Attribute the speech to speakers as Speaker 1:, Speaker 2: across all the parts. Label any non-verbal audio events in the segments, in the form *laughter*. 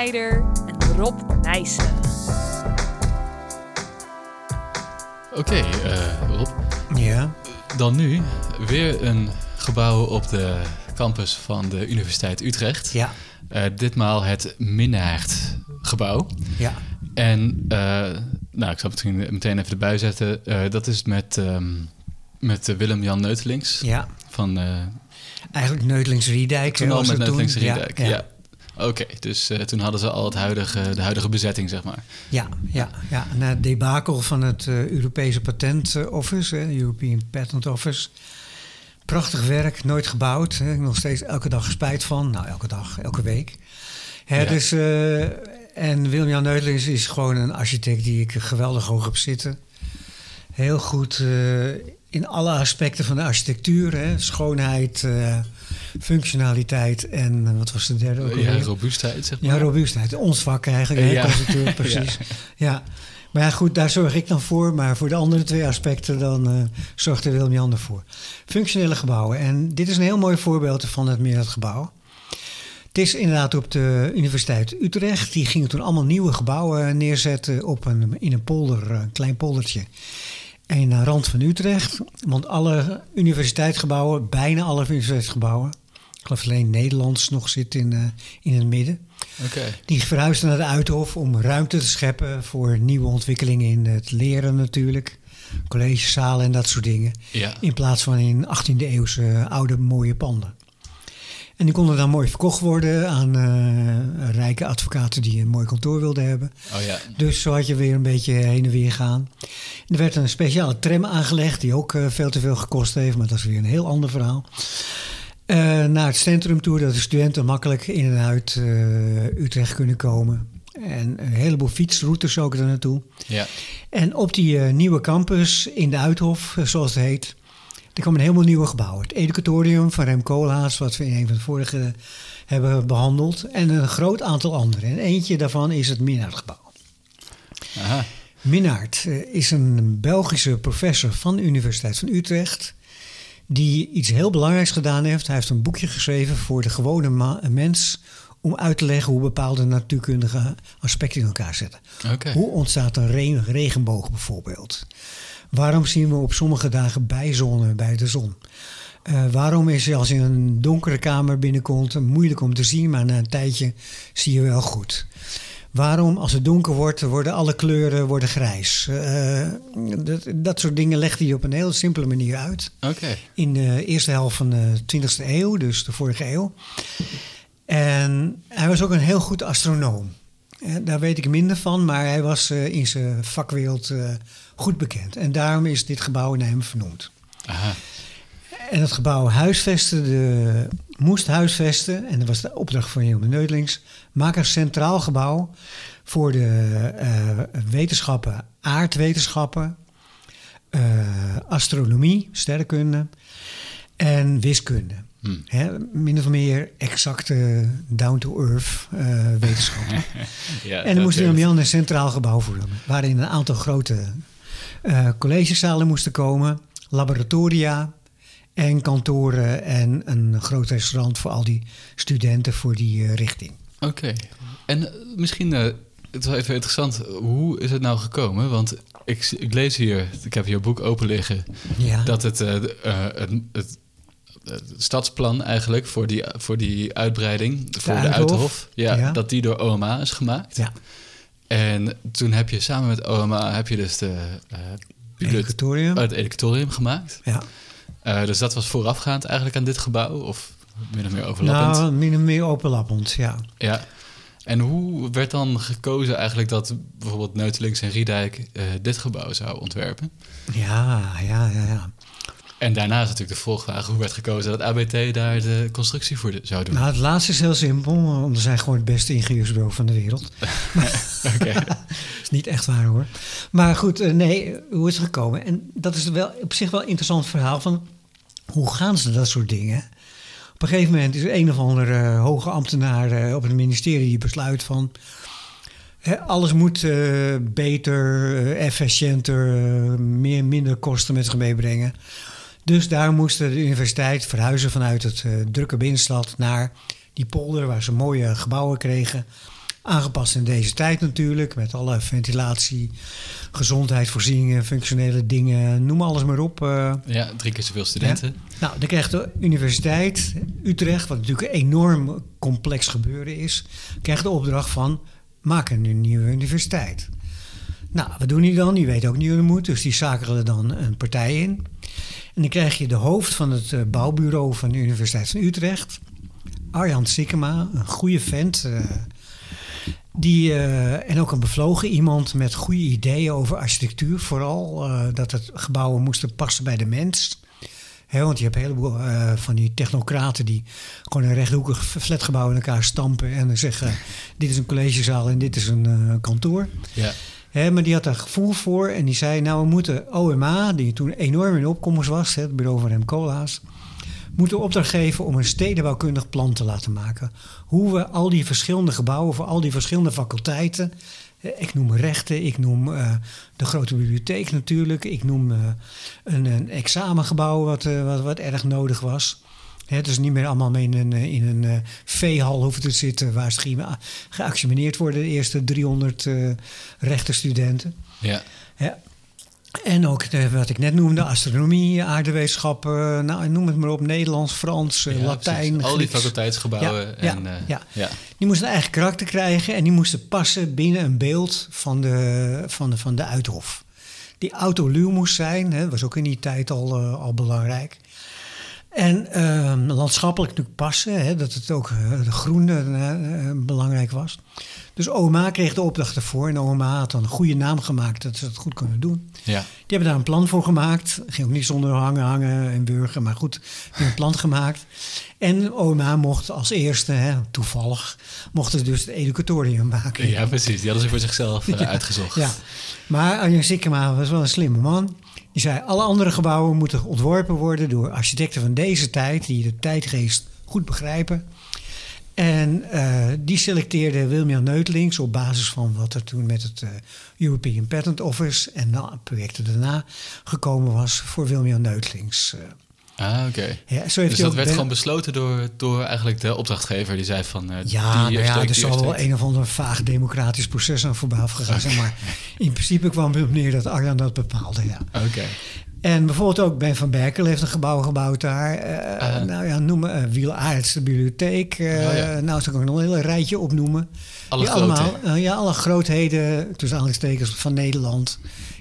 Speaker 1: Snijder en Rob Nijssen.
Speaker 2: Oké, eh, Rob.
Speaker 3: Ja.
Speaker 2: Dan nu weer een gebouw op de campus van de Universiteit Utrecht.
Speaker 3: Ja.
Speaker 2: Uh, ditmaal het Minnaert gebouw.
Speaker 3: Ja.
Speaker 2: En uh, nou, ik zal het misschien meteen even erbij zetten. Uh, dat is met, um, met Willem-Jan Neutelings.
Speaker 3: Ja.
Speaker 2: Van,
Speaker 3: Eigenlijk Neutelings-Riedijk.
Speaker 2: Toen al met Neutelings-Riedijk, ja.
Speaker 3: ja.
Speaker 2: ja. Oké, okay, dus uh, toen hadden ze al het huidige, de huidige bezetting, zeg maar.
Speaker 3: Ja, ja, ja. na het debakel van het uh, Europese Patent Office, uh, European Patent Office. Prachtig werk, nooit gebouwd. Hè. Nog steeds elke dag spijt van. Nou, elke dag, elke week. Hè, ja. dus, en William Neutelings is gewoon een architect die ik geweldig hoog heb zitten. Heel goed in alle aspecten van de architectuur. Hè. Schoonheid, functionaliteit en wat was de derde ook
Speaker 2: Ja, robuustheid, zeg maar.
Speaker 3: Ja, robuustheid. Ons vak eigenlijk, hè,
Speaker 2: Ja.
Speaker 3: constructeur, *laughs* precies. ja. ja. Maar ja, goed, daar zorg ik dan voor. Maar voor de andere twee aspecten, dan uh, zorgt er Willem-Jan voor. Functionele gebouwen. En dit is een heel mooi voorbeeld van het Meerdergebouw. Het is inderdaad op de Universiteit Utrecht. Die gingen toen allemaal nieuwe gebouwen neerzetten op een, in een polder, een klein poldertje. En aan de rand van Utrecht. Want alle universiteitsgebouwen, bijna alle universiteitsgebouwen, ik geloof alleen Nederlands nog zit in, uh, in het midden.
Speaker 2: Okay.
Speaker 3: Die verhuisden naar de Uithof om ruimte te scheppen voor nieuwe ontwikkelingen in het leren natuurlijk. Collegezalen en dat soort dingen.
Speaker 2: Ja.
Speaker 3: In plaats van in 18e eeuwse oude mooie panden. En die konden dan mooi verkocht worden aan uh, rijke advocaten die een mooi kantoor wilden hebben.
Speaker 2: Oh ja.
Speaker 3: Dus zo had je weer een beetje heen en weer gaan. En er werd een speciale tram aangelegd die ook uh, veel te veel gekost heeft, maar dat is weer een heel ander verhaal. Uh, naar het centrum toe, dat de studenten makkelijk in en uit uh, Utrecht kunnen komen. En een heleboel fietsroutes ook er naartoe.
Speaker 2: Ja.
Speaker 3: En op die uh, nieuwe campus in de Uithof, zoals het heet, er kwam een helemaal nieuwe gebouw. Het educatorium van Rem Koolhaas, wat we in een van de vorige hebben behandeld. En een groot aantal andere. En eentje daarvan is het Minnaertgebouw.
Speaker 2: Aha.
Speaker 3: Minnaert is een Belgische professor van de Universiteit van Utrecht die iets heel belangrijks gedaan heeft. Hij heeft een boekje geschreven voor de gewone mens om uit te leggen hoe bepaalde natuurkundige aspecten in elkaar zitten.
Speaker 2: Okay.
Speaker 3: Hoe ontstaat een re regenboog bijvoorbeeld? Waarom zien we op sommige dagen bijzonnen bij de zon? Uh, waarom is als je een donkere kamer binnenkomt moeilijk om te zien, maar na een tijdje zie je wel goed? Waarom, als het donker wordt, worden alle kleuren worden grijs? Uh, dat, dat, soort dingen legde hij op een heel simpele manier uit.
Speaker 2: Okay.
Speaker 3: In de eerste helft van de 20e eeuw, dus de vorige eeuw. En hij was ook een heel goed astronoom. Daar weet ik minder van, maar hij was uh, in zijn vakwereld goed bekend. En daarom is dit gebouw naar hem vernoemd.
Speaker 2: Aha.
Speaker 3: En het gebouw huisvesten, de, moest huisvesten, en dat was de opdracht van Hilme Neutelings, maak een centraal gebouw voor de uh, wetenschappen, aardwetenschappen, uh, astronomie, sterrenkunde en wiskunde.
Speaker 2: Hmm.
Speaker 3: Min of meer exacte down-to-earth uh, wetenschappen. *laughs*
Speaker 2: ja,
Speaker 3: en er moest Willem-Jan een centraal gebouw voor waarin een aantal grote collegezalen moesten komen, laboratoria, en kantoren en een groot restaurant voor al die studenten voor die uh, richting.
Speaker 2: Oké. Okay. En uh, misschien, uh, het is wel even interessant, hoe is het nou gekomen? Want ik, ik lees hier, ik heb hier een boek open liggen,
Speaker 3: ja.
Speaker 2: dat het, het, het, het, stadsplan eigenlijk voor die, voor die uitbreiding, voor de, de Uithof, ja, ja, dat die door OMA is gemaakt.
Speaker 3: Ja.
Speaker 2: En toen heb je samen met OMA, heb je dus de,
Speaker 3: educatorium.
Speaker 2: het educatorium gemaakt.
Speaker 3: Ja.
Speaker 2: Uh, dus dat was voorafgaand eigenlijk aan dit gebouw? Of min of meer overlappend?
Speaker 3: Nou, min of meer overlappend, ja.
Speaker 2: Ja. En hoe werd dan gekozen eigenlijk dat bijvoorbeeld Neutelings en Riedijk uh, dit gebouw zou ontwerpen?
Speaker 3: Ja, ja, ja, ja.
Speaker 2: En daarna is natuurlijk de volgvraag, hoe werd gekozen dat ABT daar de constructie voor de, zou doen?
Speaker 3: Nou, het laatste is heel simpel, want we zijn gewoon het beste ingenieursbureau van de wereld. *laughs*
Speaker 2: Oké. *laughs*
Speaker 3: is niet echt waar hoor. Maar goed, uh, nee, hoe is het gekomen? En dat is wel op zich wel een interessant verhaal van hoe gaan ze dat soort dingen? Op een gegeven moment is er een of andere uh, hoge ambtenaar uh, op het ministerie die besluit van alles moet uh, beter, efficiënter, meer, minder kosten met zich meebrengen. Dus daar moest de universiteit verhuizen vanuit het drukke binnenstad naar die polder waar ze mooie gebouwen kregen. Aangepast in deze tijd natuurlijk, met alle ventilatie, gezondheidsvoorzieningen, functionele dingen, noem alles maar op. Uh,
Speaker 2: ja, drie keer zoveel studenten.
Speaker 3: Nou, dan krijgt de Universiteit Utrecht, wat natuurlijk een enorm complex gebeuren is, krijgt de opdracht van maak een nieuwe universiteit. Nou, wat doen die dan? Die weten ook niet hoe het moet, dus die zakelen dan een partij in. En dan krijg je de hoofd van het uh, bouwbureau van de Universiteit van Utrecht, Arjan Sikkema, een goede vent. Uh, die, uh, en ook een bevlogen iemand met goede ideeën over architectuur. Vooral dat het gebouwen moesten passen bij de mens. Want je hebt een heleboel van die technocraten die gewoon een rechthoekig flatgebouw in elkaar stampen en zeggen: *laughs* Dit is een collegezaal en dit is een kantoor. Ja. Maar die had daar gevoel voor en die zei: Nou, we moeten OMA, die toen enorm in opkomst was, het bureau van Rem moeten opdracht geven om een stedenbouwkundig plan te laten maken. Hoe we al die verschillende gebouwen voor al die verschillende faculteiten. Eh, ik noem rechten, ik noem uh, de grote bibliotheek natuurlijk. Ik noem uh, een, een, examengebouw wat, uh, wat, wat, erg nodig was. He, dus niet meer allemaal in een, in een veehal hoeven te zitten waar ze geactioneerd worden, de eerste 300 rechtenstudenten. Ja. ja. En ook de, wat ik net noemde, astronomie, aardewetenschappen, nou, noem het maar op, Nederlands, Frans, ja, Latijn.
Speaker 2: Precies. Al die faculteitsgebouwen.
Speaker 3: Ja,
Speaker 2: en,
Speaker 3: ja, uh, ja, ja. Die moesten een eigen karakter krijgen en die moesten passen binnen een beeld van de, van de, van de Uithof. Die autoluw moest zijn, hè, was ook in die tijd al, uh, al belangrijk. En uh, landschappelijk natuurlijk passen, hè, dat het ook uh, de groene belangrijk was. Dus OMA kreeg de opdracht ervoor. En OMA had dan een goede naam gemaakt dat ze het goed kunnen doen. Ja. Die hebben daar een plan voor gemaakt. Ging ook niet zonder hangen, hangen en burger. Maar goed, een plan gemaakt. En OMA mocht als eerste, hè, toevallig, mochten ze dus het educatorium maken.
Speaker 2: Ja, precies. Die hadden ze voor zichzelf uitgezocht.
Speaker 3: Ja. Maar Arjen Sikkema was wel een slimme man. Die zei, alle andere gebouwen moeten ontworpen worden door architecten van deze tijd... die de tijdgeest goed begrijpen... En uh, die selecteerde Wilmian Neutelings op basis van wat er toen met het uh, European Patent Office en nou, projecten daarna gekomen was voor Wilmian Neutelings. Uh.
Speaker 2: Ah, oké. Ja, dus dat werd gewoon besloten door, door eigenlijk de opdrachtgever die zei van...
Speaker 3: ja, die nou ja, er zal wel een of ander vaag democratisch proces aan voorbij afgegaan zijn. Maar *laughs* in principe kwam het op neer dat Arjan dat bepaalde, ja.
Speaker 2: Oké.
Speaker 3: En bijvoorbeeld ook Ben van Berkel heeft een gebouw gebouwd daar. Uh, nou ja, noemen uh, Wiel de bibliotheek. Uh, oh, ja. Nou, zou ik nog een hele rijtje opnoemen.
Speaker 2: Alle allemaal,
Speaker 3: ja, alle grootheden, tussen aanhalingstekens, van Nederland...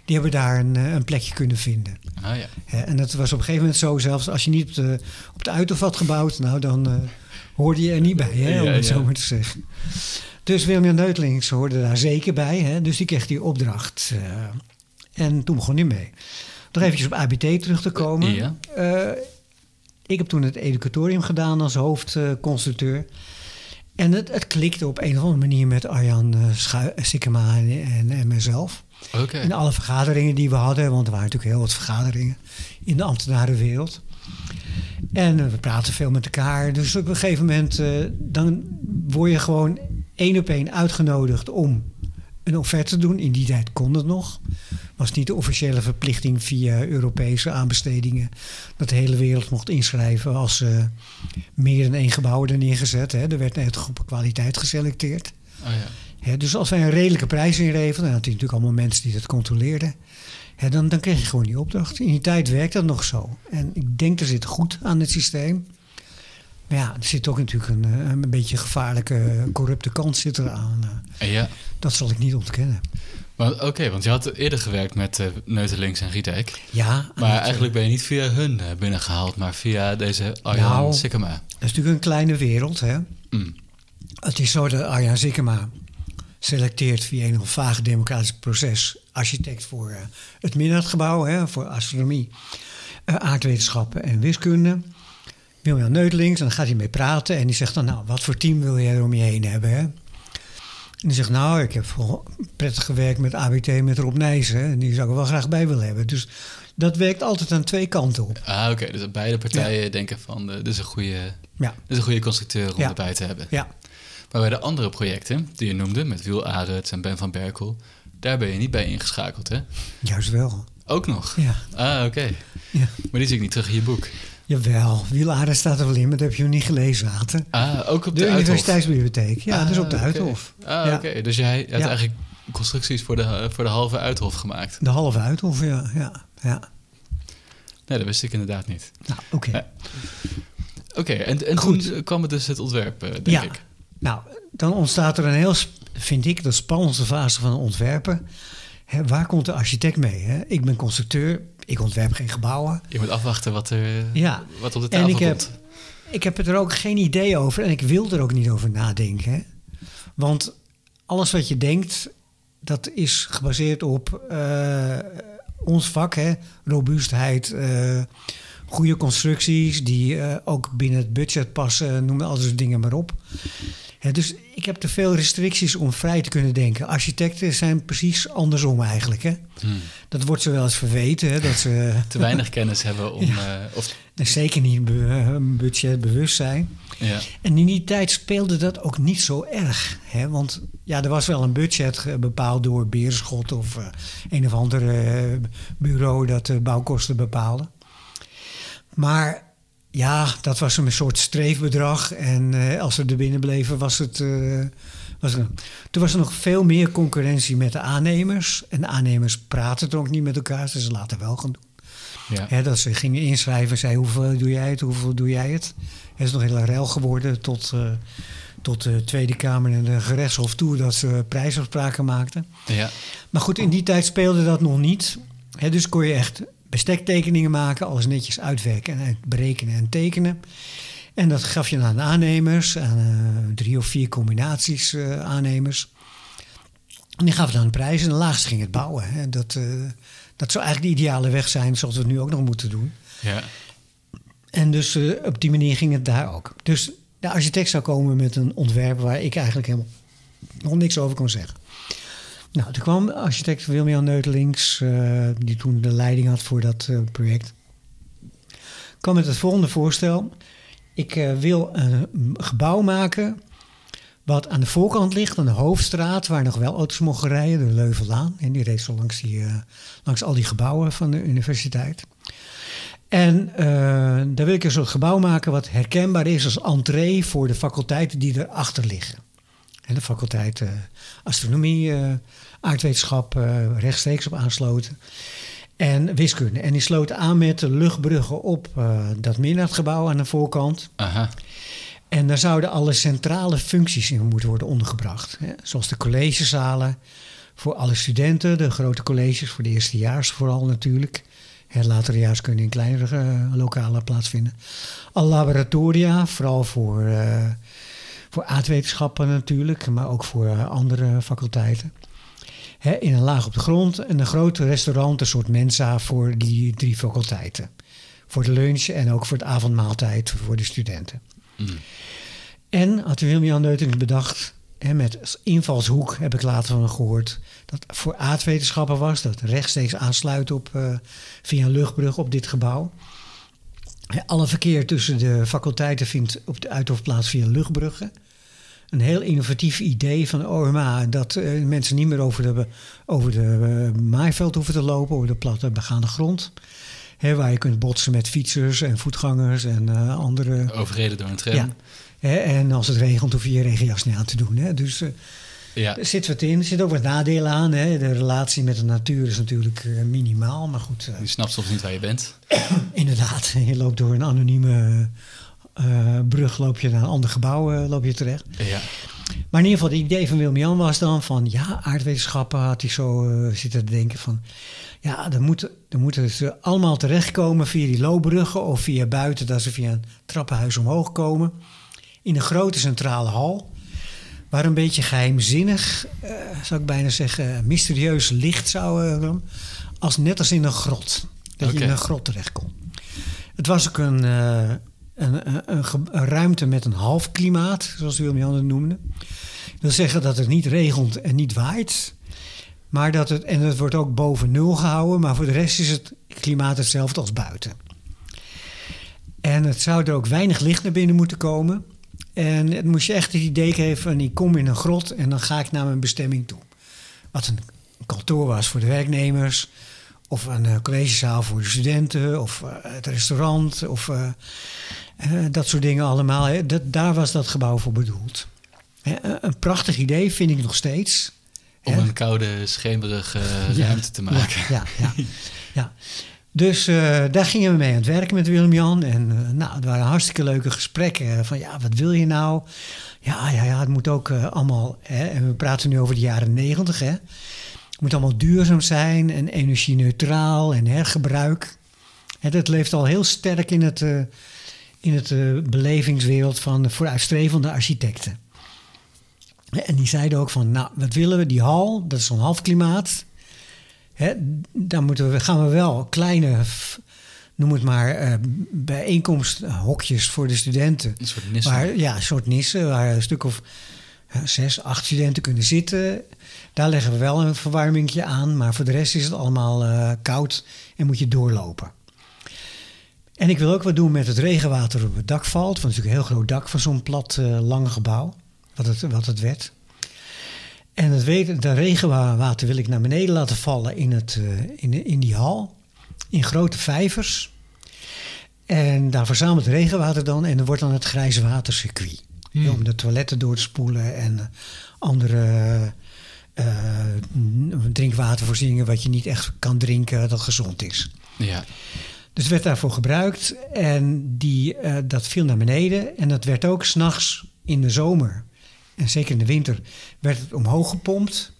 Speaker 3: die hebben daar een, een plekje kunnen vinden.
Speaker 2: Oh, ja.
Speaker 3: en dat was op een gegeven moment zo zelfs... als je niet op de, op de Uithof had gebouwd... nou, dan hoorde je er niet bij, hè, om het zo maar te zeggen. Dus William Neutelings hoorde daar zeker bij. Hè, dus die kreeg die opdracht. en toen begon hij mee. Nog eventjes op ABT terug te komen. Ja. Uh, ik heb toen het educatorium gedaan als hoofdconstructeur. en het, het, klikte op een of andere manier met Arjan uh, Sikkema en, en, mezelf. Okay. In alle vergaderingen die we hadden, want er waren natuurlijk heel wat vergaderingen in de ambtenarenwereld. En we praten veel met elkaar. Dus op een gegeven moment uh, dan word je gewoon één op één uitgenodigd om een offerte te doen. In die tijd kon het nog was niet de officiële verplichting via Europese aanbestedingen dat de hele wereld mocht inschrijven als uh, meer dan één gebouw er neergezet. Hè. Er werd net op kwaliteit geselecteerd. Oh ja. Dus als wij een redelijke prijs inreven, dan had hij natuurlijk allemaal mensen die dat controleerden. dan, dan kreeg je gewoon die opdracht. In die tijd werkt dat nog zo. En ik denk er zit goed aan het systeem. Maar ja, er zit ook natuurlijk een, eh, een beetje gevaarlijke, corrupte kant zit eraan.
Speaker 2: Uh, ja.
Speaker 3: Dat zal ik niet ontkennen.
Speaker 2: Oké, want je had eerder gewerkt met uh, Neutelings en Rietek.
Speaker 3: Ja.
Speaker 2: Maar eigenlijk ben je niet via hun binnengehaald, maar via deze Arjan nou, Sikkema.
Speaker 3: Dat is natuurlijk een kleine wereld, hè. Mm. Het is zo dat Arjan Sikkema selecteert via een vage democratisch proces architect voor uh, het Minnaertgebouw, hè, voor astronomie, aardwetenschappen en wiskunde. William Neutelings, en dan gaat hij mee praten en die zegt dan, nou, wat voor team wil jij er om je heen hebben, hè? En die zegt, nou, ik heb prettig gewerkt met ABT, met Rob Nijssen. En die zou ik er wel graag bij willen hebben. Dus dat werkt altijd aan twee kanten op.
Speaker 2: Ah, oké. Dus beide partijen denken van, uh, dit, is een goede, ja. dit is een goede constructeur om erbij te hebben.
Speaker 3: Ja.
Speaker 2: Maar bij de andere projecten die je noemde, met Wiel en Ben van Berkel... daar ben je niet bij ingeschakeld, hè?
Speaker 3: Juist wel.
Speaker 2: Ook nog?
Speaker 3: Ja.
Speaker 2: Ah, oké. Ja. Maar die zie ik niet terug in je boek.
Speaker 3: Jawel, wielaarde staat er wel in, maar dat heb je nog niet gelezen, Water.
Speaker 2: Ah, ook op de?
Speaker 3: Universiteitsbibliotheek. Ja,
Speaker 2: ah,
Speaker 3: dus op de
Speaker 2: okay.
Speaker 3: Uithof.
Speaker 2: Ah, oké. Dus jij hebt eigenlijk constructies voor de, voor de halve Uithof gemaakt?
Speaker 3: De halve Uithof, ja. ja, ja.
Speaker 2: Nee, dat wist ik inderdaad niet.
Speaker 3: Nou, oké.
Speaker 2: Okay. Oké, en, en toen kwam het dus het ontwerp, denk
Speaker 3: ja.
Speaker 2: ik.
Speaker 3: Nou, dan ontstaat er een heel, vind ik, de spannendste fase van ontwerpen. Waar komt de architect mee? Ik ben constructeur, ik ontwerp geen gebouwen.
Speaker 2: Je moet afwachten wat, er,
Speaker 3: ja.
Speaker 2: wat op de tafel
Speaker 3: en ik
Speaker 2: komt.
Speaker 3: Heb, ik heb er ook geen idee over en ik wil er ook niet over nadenken. Want alles wat je denkt, dat is gebaseerd op uh, ons vak, hè? robuustheid, uh, goede constructies die uh, ook binnen het budget passen, noem al dat dingen maar op. Dus ik heb te veel restricties om vrij te kunnen denken. Architecten zijn precies andersom eigenlijk. Hè? Hmm. Dat wordt ze wel eens verweten. Hè, dat ze *laughs*
Speaker 2: te weinig kennis hebben om. *laughs* ja. uh, of...
Speaker 3: Zeker niet be budgetbewust zijn.
Speaker 2: Ja.
Speaker 3: En in die tijd speelde dat ook niet zo erg. Hè? Want ja, er was wel een budget bepaald door Beerschot of uh, een of ander uh, bureau dat de bouwkosten bepaalde. Maar ja, dat was een soort streefbedrag. En uh, als we er binnen bleven, was het. Uh, was er, toen was er nog veel meer concurrentie met de aannemers. En de aannemers praten er ook niet met elkaar, dus ze laten wel gaan doen.
Speaker 2: Ja.
Speaker 3: Hè, dat ze gingen inschrijven, zei hoeveel doe jij het, hoeveel doe jij het. Het is nog heel rel geworden tot, uh, tot de Tweede Kamer en de gerechtshof toe dat ze prijsafspraken maakten.
Speaker 2: Ja.
Speaker 3: Maar goed, in die tijd speelde dat nog niet. Hè, dus kon je echt bestektekeningen maken, alles netjes uitwerken en berekenen en tekenen. En dat gaf je aan de aannemers, aan uh, drie of vier combinaties uh, aannemers. En die gaven dan een prijs en de laagste ging het bouwen. Hè. Dat, uh, dat zou eigenlijk de ideale weg zijn, zoals we het nu ook nog moeten doen.
Speaker 2: Ja.
Speaker 3: En dus op die manier ging het daar ook. Dus de architect zou komen met een ontwerp waar ik eigenlijk helemaal nog niks over kon zeggen. Nou, toen kwam architect Wilmian Neutelings, uh, die toen de leiding had voor dat uh, project, kwam met het volgende voorstel. Ik uh, wil een gebouw maken wat aan de voorkant ligt, aan de hoofdstraat, waar nog wel auto's mogen rijden, de Leuvenlaan. En die reed zo langs, die, langs al die gebouwen van de universiteit. En daar wil ik een soort gebouw maken wat herkenbaar is als entree voor de faculteiten die erachter liggen. De faculteit uh, astronomie, uh, aardwetenschap uh, rechtstreeks op aansloten. En wiskunde. En die sloten aan met de luchtbruggen op dat Minnachtgebouw aan de voorkant.
Speaker 2: Aha.
Speaker 3: En daar zouden alle centrale functies in moeten worden ondergebracht. Hè? Zoals de collegezalen voor alle studenten, de grote colleges voor de eerstejaars vooral natuurlijk. En laterjaars kunnen in kleinere lokalen plaatsvinden. Al laboratoria, vooral voor voor aardwetenschappen natuurlijk, maar ook voor uh, andere faculteiten. In een laag op de grond en een groot restaurant, een soort mensa voor die drie faculteiten. Voor de lunch en ook voor de avondmaaltijd voor de studenten.
Speaker 2: Mm.
Speaker 3: En had Wilmian Neuting bedacht, hè, met als invalshoek heb ik later van gehoord, dat voor aardwetenschappen was, dat rechtstreeks aansluit op, uh, via een luchtbrug op dit gebouw. Alle verkeer tussen de faculteiten vindt op de Uithof plaats via luchtbruggen. Een heel innovatief idee van de OMA dat uh, mensen niet meer over de, over de uh, maaiveld hoeven te lopen, over de platte begaande grond. Hè, waar je kunt botsen met fietsers en voetgangers en uh, andere.
Speaker 2: Overreden door een tram.
Speaker 3: Ja. Hè, en als het regent hoef je je regenjas niet aan te doen. Hè. Dus
Speaker 2: ja.
Speaker 3: er zit wat in. Er zit ook wat nadelen aan. Hè. De relatie met de natuur is natuurlijk minimaal, maar goed.
Speaker 2: je snapt soms niet waar je bent. *coughs*
Speaker 3: Inderdaad, *laughs* je loopt door een anonieme uh, brug, loop je naar een ander gebouw uh, loop je terecht.
Speaker 2: Ja.
Speaker 3: Maar in ieder geval, het idee van Wilmian was dan van, ja, aardwetenschappen had hij zo uh, zitten te denken van, ja, er moeten, er moeten ze allemaal terechtkomen via die loopbruggen of via buiten, dat ze via een trappenhuis omhoog komen, in een grote centrale hal, waar een beetje geheimzinnig, zou ik bijna zeggen, mysterieus licht zou, als net als in een grot. Dat okay. je in een grot terechtkomt. Het was ook een, een, een, een, ruimte met een half klimaat, zoals Wilmian het noemde. Dat wil zeggen dat het niet regent en niet waait. Maar dat het, en het wordt ook boven nul gehouden, maar voor de rest is het klimaat hetzelfde als buiten. En het zou er ook weinig licht naar binnen moeten komen. En het moest je echt het idee geven van ik kom in een grot en dan ga ik naar mijn bestemming toe. Wat een kantoor was voor de werknemers of een collegezaal voor de studenten, of het restaurant, of dat soort dingen allemaal. Hè. Dat, daar was dat gebouw voor bedoeld. een prachtig idee vind ik nog steeds.
Speaker 2: Om een koude, schemerige *laughs* ruimte te maken.
Speaker 3: Ja, ja, ja. Dus uh, daar gingen we mee aan het werken met Willem-Jan. En uh, nou, het waren hartstikke leuke gesprekken. Van ja, wat wil je nou? Ja, ja, ja het moet ook uh, allemaal... Hè, en we praten nu over de jaren negentig. Het moet allemaal duurzaam zijn en energie-neutraal en hergebruik. En dat leeft al heel sterk in het, in het belevingswereld van vooruitstrevende architecten. En die zeiden ook van, nou, wat willen we? Die hal, dat is zo'n halfklimaat. Hè, dan moeten we, gaan we wel kleine, noem het maar, uh, bijeenkomsthokjes voor de studenten.
Speaker 2: Een soort nissen.
Speaker 3: Waar, ja, een soort nissen, waar een stuk of zes, acht studenten kunnen zitten. Daar leggen we wel een verwarmingje aan, maar voor de rest is het allemaal uh, koud en moet je doorlopen. En ik wil ook wat doen met het regenwater op het dak valt. Want het is natuurlijk een heel groot dak van zo'n plat, uh, lange gebouw wat het, wat het werd. En het, het regenwater wil ik naar beneden laten vallen in, het, uh, in, in die hal. In grote vijvers. En daar verzamelt het regenwater dan. En er wordt dan het grijze watercircuit. Hmm. Om de toiletten door te spoelen en eh, andere drinkwatervoorzieningen... wat je niet echt kan drinken, dat gezond is.
Speaker 2: Ja.
Speaker 3: Dus werd daarvoor gebruikt. En die, dat viel naar beneden. En dat werd ook s'nachts in de zomer en zeker in de winter, werd het omhoog gepompt.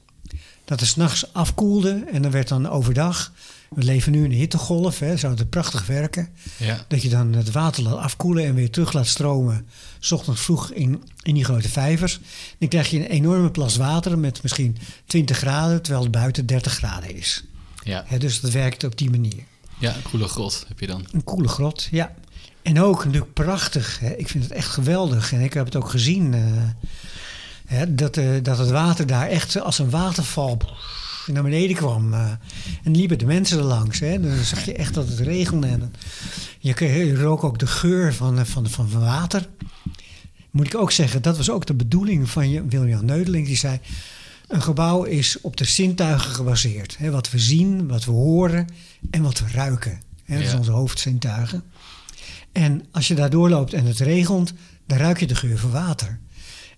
Speaker 3: Dat het s'nachts afkoelde en dan werd dan overdag. We leven nu in een hittegolf, hè, zou het prachtig werken.
Speaker 2: Ja.
Speaker 3: Dat je dan het water laat afkoelen en weer terug laat stromen. S ochtends vroeg in, in die grote vijvers. Dan krijg je een enorme plas water met misschien 20 graden, terwijl het buiten 30 graden is.
Speaker 2: Ja.
Speaker 3: Hè, dus dat werkt op die manier.
Speaker 2: Ja, een koele grot heb je dan.
Speaker 3: Een koele grot, ja. En ook natuurlijk prachtig. Hè. Ik vind het echt geweldig. En ik heb het ook gezien. Uh, dat, uh, dat het water daar echt als een waterval naar beneden kwam. Uh, en liepen de mensen er langs. Hè. Dan zag je echt dat het regende. En je, je rook ook de geur van, van, van, van water. Moet ik ook zeggen, dat was ook de bedoeling van William Neudeling. Die zei, een gebouw is op de zintuigen gebaseerd. Hè. Wat we zien, wat we horen en wat we ruiken. Hè. Dat ja. zijn onze hoofdzintuigen. En als je daar doorloopt en het regent, dan ruik je de geur van water.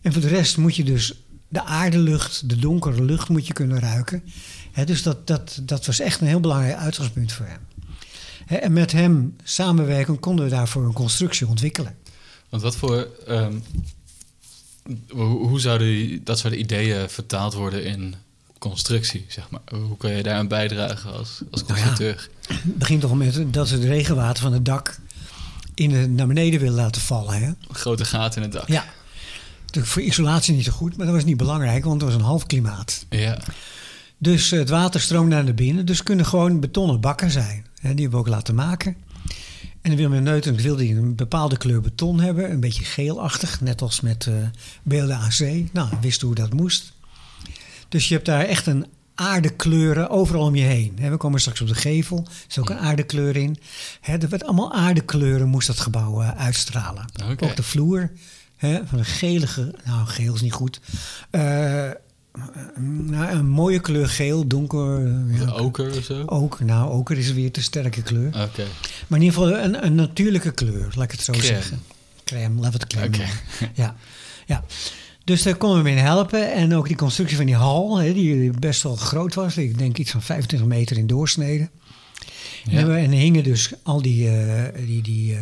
Speaker 3: En voor de rest moet je dus de aardelucht, de donkere lucht moet je kunnen ruiken. dus dat, dat, dat was echt een heel belangrijk uitgangspunt voor hem. en met hem samenwerken konden we daarvoor een constructie ontwikkelen.
Speaker 2: Want wat voor. Um, hoe, hoe zouden dat soort ideeën vertaald worden in constructie, zeg maar? Hoe kan je daar aan bijdragen als, als constructeur?
Speaker 3: Nou ja, het begint toch met dat ze het regenwater van het dak in de, naar beneden willen laten vallen. Hè?
Speaker 2: Grote gaten in het dak.
Speaker 3: Ja, voor isolatie niet zo goed, maar dat was niet belangrijk, want het was een half klimaat.
Speaker 2: Ja.
Speaker 3: Dus het water stroomde naar binnen. Dus kunnen gewoon betonnen bakken zijn. die hebben we ook laten maken. En Willem Neuten wilde een bepaalde kleur beton hebben. Een beetje geelachtig, net als met uh, beelden AC. Nou, wist hoe dat moest. Dus je hebt daar echt een aardekleuren overal om je heen. We komen straks op de gevel, er is ook een aardekleur in. Er werd allemaal aardekleuren moest dat gebouw uh, uitstralen.
Speaker 2: Okay.
Speaker 3: Ook de vloer Hè, van een gelige, nou geel is niet goed. Uh, nou, een mooie kleur geel, donker.
Speaker 2: Ja, oker of zo?
Speaker 3: Oker, nou oker is weer te sterke kleur.
Speaker 2: Oké.
Speaker 3: Maar in ieder geval een, een natuurlijke kleur, laat ik het zo zeggen. Crème, we het crème
Speaker 2: okay.
Speaker 3: Ja, ja. Dus daar konden we mee helpen. En ook die constructie van die hal, hè, die best wel groot was. Ik denk iets van 25 meter in doorsnede. Ja. En, en hingen dus al die, uh, die, die uh,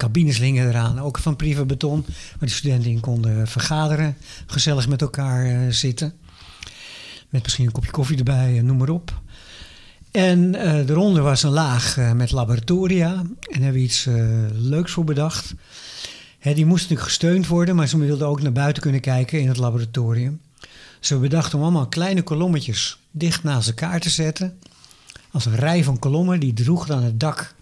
Speaker 3: cabines hingen eraan, ook van privé beton. Waar de studenten in konden vergaderen, gezellig met elkaar uh, zitten. Met misschien een kopje koffie erbij, uh, noem maar op. En eronder was een laag met laboratoria. En daar hebben we iets leuks voor bedacht. Hè, die moest natuurlijk gesteund worden, maar ze wilden ook naar buiten kunnen kijken in het laboratorium. Ze bedachten om allemaal kleine kolommetjes dicht naast elkaar te zetten. Als een rij van kolommen, die droeg dan het dak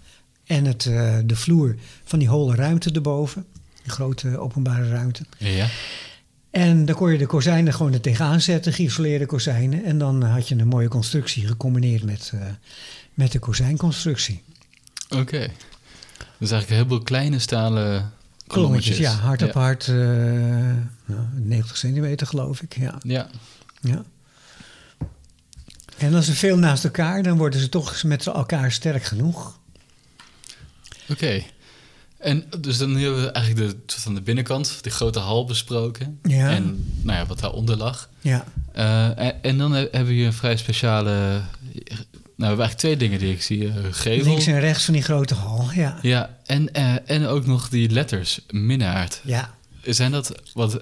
Speaker 3: en het, uh, de vloer van die holle ruimte erboven. Een grote openbare ruimte.
Speaker 2: Ja.
Speaker 3: En dan kon je de kozijnen gewoon er tegenaan zetten, geïsoleerde kozijnen. En dan had je een mooie constructie gecombineerd met, uh, met de kozijnconstructie.
Speaker 2: Oké. Okay. Dus eigenlijk heel veel kleine stalen kolommetjes.
Speaker 3: Ja, hard op hard. Uh, nou, 90 centimeter geloof ik. Ja.
Speaker 2: Ja.
Speaker 3: ja. En als ze veel naast elkaar, dan worden ze toch met elkaar sterk genoeg.
Speaker 2: Oké. En dus dan hebben we eigenlijk de, van de binnenkant, die grote hal besproken.
Speaker 3: Ja.
Speaker 2: En nou ja, wat daaronder lag.
Speaker 3: Ja,
Speaker 2: Eh, en, en dan he- hebben we hier een vrij speciale... Nou, we hebben eigenlijk twee dingen die ik zie. eh, gevel.
Speaker 3: links en rechts van die grote hal. Ja,
Speaker 2: Ja, en, eh, en ook nog die letters, minnaard.
Speaker 3: ja,
Speaker 2: Zijn dat... Wat,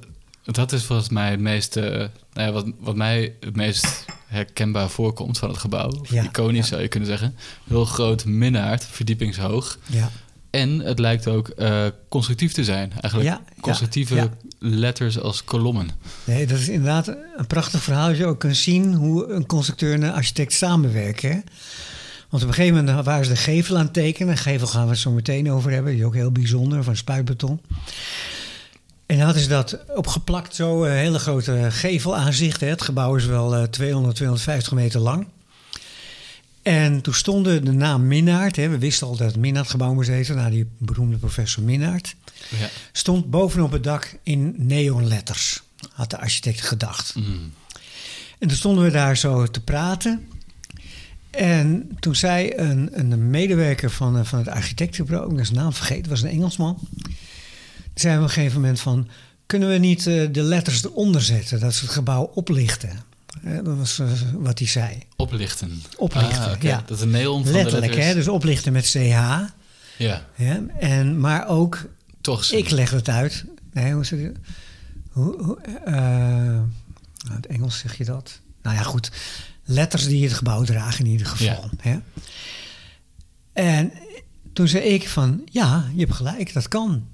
Speaker 2: dat is volgens mij het meest... eh, nou ja, wat, wat mij het meest herkenbaar voorkomt van het gebouw.
Speaker 3: Ja,
Speaker 2: iconisch
Speaker 3: ja.
Speaker 2: zou je kunnen zeggen. Heel groot minnaard, verdiepingshoog.
Speaker 3: ja.
Speaker 2: En het lijkt ook eh, constructief te zijn. Eigenlijk
Speaker 3: Ja,
Speaker 2: constructieve
Speaker 3: ja.
Speaker 2: letters als kolommen.
Speaker 3: Nee, dat is inderdaad een prachtig verhaal. Dat je ook kunt zien hoe een constructeur en een architect samenwerken. hè. Want op een gegeven moment waren ze de gevel aan het tekenen. De gevel gaan we het zo meteen over hebben. Die is ook heel bijzonder, van spuitbeton. En dan hadden ze dat opgeplakt, zo een hele grote gevelaanzicht. Hè. Het gebouw is wel eh, 200, 250 meter lang. En toen stonden de naam Minnaert. Hè. We wisten al dat het Minnaert-gebouw moest heten. naar die beroemde professor Minnaert
Speaker 2: Ja.
Speaker 3: stond bovenop het dak in neonletters, had de architect gedacht.
Speaker 2: Mm.
Speaker 3: En toen stonden we daar zo te praten. En toen zei een, een medewerker van, eh, van het architectenbureau, ik ben zijn naam vergeten, was een Engelsman. Zei op een gegeven moment van, kunnen we niet eh, de letters eronder zetten, dat ze het gebouw oplichten? Eh, dat was eh, wat hij zei.
Speaker 2: Oplichten.
Speaker 3: Oplichten,
Speaker 2: Ah,
Speaker 3: ja.
Speaker 2: Dat de neon van
Speaker 3: Letterlijk,
Speaker 2: de letters...
Speaker 3: hè? dus oplichten met CH.
Speaker 2: Ja?
Speaker 3: En, maar ook
Speaker 2: toch.
Speaker 3: Ik leg het uit. Nee, hoe zeg je hoe, hoe, eh, nou, in het Engels zeg je dat? Nou ja, goed. Letters die het gebouw dragen in ieder geval. Hè? En toen zei ik van, ja, je hebt gelijk, dat kan.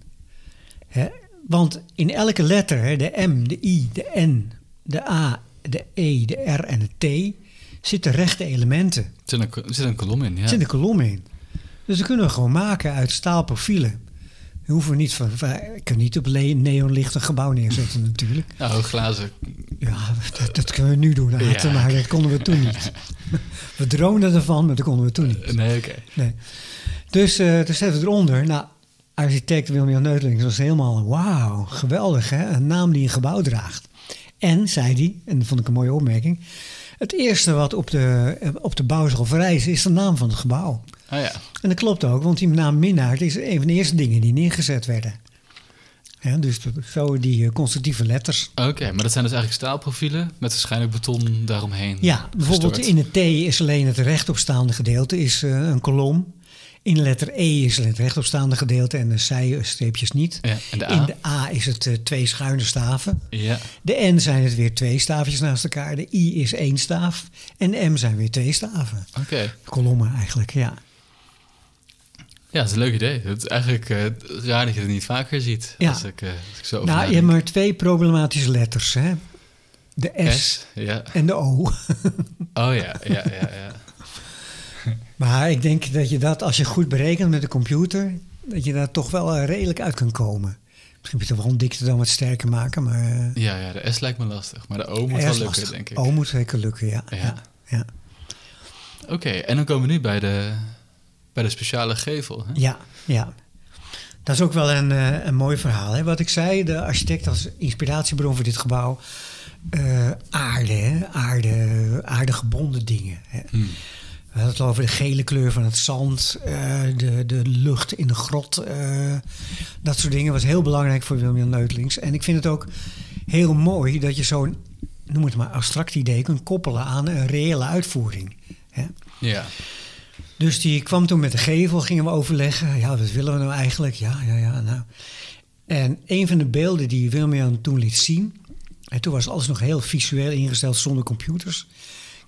Speaker 3: Hè? Want in elke letter, hè, de M, de I, de N, de A, de E, de R en de T, zitten rechte elementen.
Speaker 2: Er zit een, er zit een kolom in, ja.
Speaker 3: Er zit een kolom in. Dus dat kunnen we gewoon maken uit staalprofielen. We hoeven niet van, ik kan niet op neonlicht een gebouw neerzetten natuurlijk. *laughs*
Speaker 2: Nou, glazen.
Speaker 3: Ja, dat, dat kunnen we nu doen,
Speaker 2: Ja.
Speaker 3: maar dat konden we toen niet. *laughs* We droomden ervan, maar dat konden we toen niet.
Speaker 2: Nee, oké.
Speaker 3: Nee. Dus eh toen zetten we eronder, nou, architect Wilmian Neutelings was helemaal, wauw, geweldig hè, een naam die een gebouw draagt. En, zei hij, en dat vond ik een mooie opmerking, het eerste wat op de, op de bouw zal verrijzen is de naam van het gebouw.
Speaker 2: Ah ja.
Speaker 3: En dat klopt ook, want die naam Minnaert is een van de eerste dingen die neergezet werden. Ja, dus zo die eh, constructieve letters.
Speaker 2: Oké, maar dat zijn dus eigenlijk staalprofielen met waarschijnlijk beton daaromheen.
Speaker 3: Ja, bijvoorbeeld in het T is alleen het rechtopstaande gedeelte is, eh, een kolom. In letter E is het rechtopstaande gedeelte en de zijstreepjes niet.
Speaker 2: Ja, en de A?
Speaker 3: In de A is het eh, twee schuine staven.
Speaker 2: Ja,
Speaker 3: De N zijn het weer twee staafjes naast elkaar. De I is één staaf. En de M zijn weer twee staven.
Speaker 2: oké.
Speaker 3: Kolommen eigenlijk, ja.
Speaker 2: Ja, dat is een leuk idee. Het is eigenlijk eh, raar dat je het niet vaker ziet.
Speaker 3: Ja.
Speaker 2: Als, ik, eh, als ik zo over
Speaker 3: Nou, je hebt maar twee problematische letters. Hè? De S,
Speaker 2: S, ja.
Speaker 3: en de O.
Speaker 2: Oh ja, ja, ja, ja.
Speaker 3: Maar ik denk dat je dat, als je goed berekent met de computer, dat je daar toch wel eh, redelijk uit kan komen. Misschien moet je het wel een dikte dan wat sterker maken, maar... eh,
Speaker 2: Ja, ja, de S lijkt me lastig. Maar de O moet wel lukken,
Speaker 3: lastig.
Speaker 2: denk ik.
Speaker 3: O moet zeker lukken, ja.
Speaker 2: Ja.
Speaker 3: ja. ja.
Speaker 2: Oké, en dan komen we nu bij de, bij de speciale gevel. Hè?
Speaker 3: Ja, ja. Dat is ook wel een, eh, een mooi verhaal. Hè? Wat ik zei, de architect als inspiratiebron voor dit gebouw. eh, aarde, hè? aarde, aardegebonden dingen. Hè?
Speaker 2: Hmm.
Speaker 3: We hadden het over de gele kleur van het zand, eh, de, de lucht in de grot. eh, dat soort dingen was heel belangrijk voor William Neutelings. En ik vind het ook heel mooi dat je zo'n, noem het maar, abstract idee kunt koppelen aan een reële uitvoering. Hè?
Speaker 2: Ja.
Speaker 3: Dus die kwam toen met de gevel, gingen we overleggen. Ja, wat willen we nou eigenlijk? Ja, ja, ja. Nou. En een van de beelden die Wilmian toen liet zien... en toen was alles nog heel visueel ingesteld zonder computers...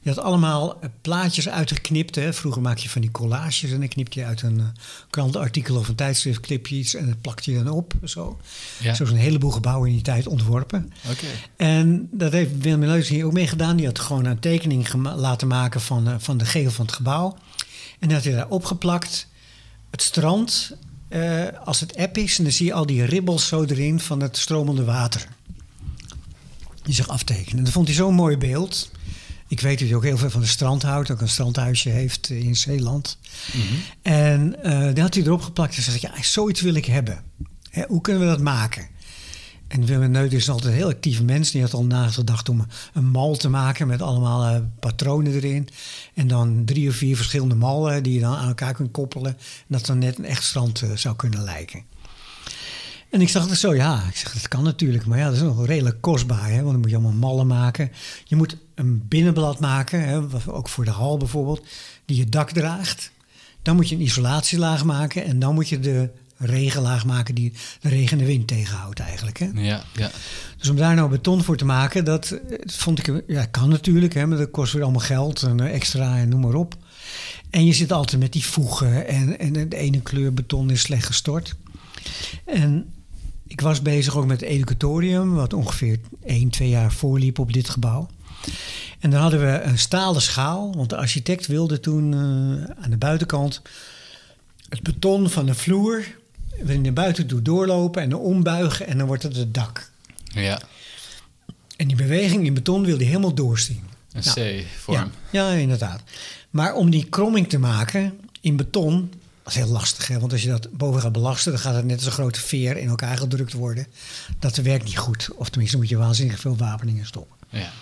Speaker 3: Je had allemaal eh, plaatjes uitgeknipt. Hè. Vroeger maak je van die collages en dan knip je uit een eh, krantenartikel of een tijdschrift knip je iets en dat plakt je dan op. Zo.
Speaker 2: Ja.
Speaker 3: Zo is een heleboel gebouwen in die tijd ontworpen. En dat heeft Willem Leus hier ook mee gedaan. Die had gewoon een tekening laten maken van, eh, van de gevel van het gebouw. En dat had hij daar opgeplakt. Het strand, als het app is, en dan zie je al die ribbels zo erin van het stromende water. Die zich aftekenen. Dat vond hij zo'n mooi beeld. Ik weet dat hij ook heel veel van het strand houdt. Ook een strandhuisje heeft eh, in Zeeland.
Speaker 2: Mhm.
Speaker 3: En daar had hij erop geplakt en zei: Ja, zoiets wil ik hebben. Hè, hoe kunnen we dat maken? En Willem Neut is altijd een heel actieve mens. Die had al nagedacht om een mal te maken met allemaal eh, patronen erin. En dan drie of vier verschillende mallen die je dan aan elkaar kunt koppelen. En dat dan net een echt strand zou kunnen lijken. En ik zag het zo, ja, ik zeg, dat kan natuurlijk. Maar ja, dat is nog redelijk kostbaar. Hè? Want dan moet je allemaal mallen maken. Je moet een binnenblad maken, hè? ook voor de hal bijvoorbeeld, die je dak draagt. Dan moet je een isolatielaag maken en dan moet je de regenlaag maken die de regen en de wind tegenhoudt eigenlijk. Hè?
Speaker 2: Ja, ja.
Speaker 3: Dus om daar nou beton voor te maken, dat, vond ik, ja, kan natuurlijk, hè, maar dat kost weer allemaal geld en eh, extra en noem maar op. En je zit altijd met die voegen en, en de ene kleur beton is slecht gestort. En ik was bezig ook met het educatorium, wat ongeveer 1, 2 jaar voorliep op dit gebouw. En dan hadden we een stalen schaal, want de architect wilde toen uh, aan de buitenkant het beton van de vloer weer naar buiten toe doorlopen en dan ombuigen en dan wordt het het dak.
Speaker 2: Ja.
Speaker 3: En die beweging in beton wil hij helemaal doorzien.
Speaker 2: Een
Speaker 3: Nou,
Speaker 2: C-vorm.
Speaker 3: Ja, ja, inderdaad. Maar om die kromming te maken in beton, dat is heel lastig. Hè? Want als je dat boven gaat belasten, dan gaat het net als een grote veer in elkaar gedrukt worden. Dat werkt niet goed. Of tenminste moet je waanzinnig veel wapeningen stoppen.
Speaker 2: Ja.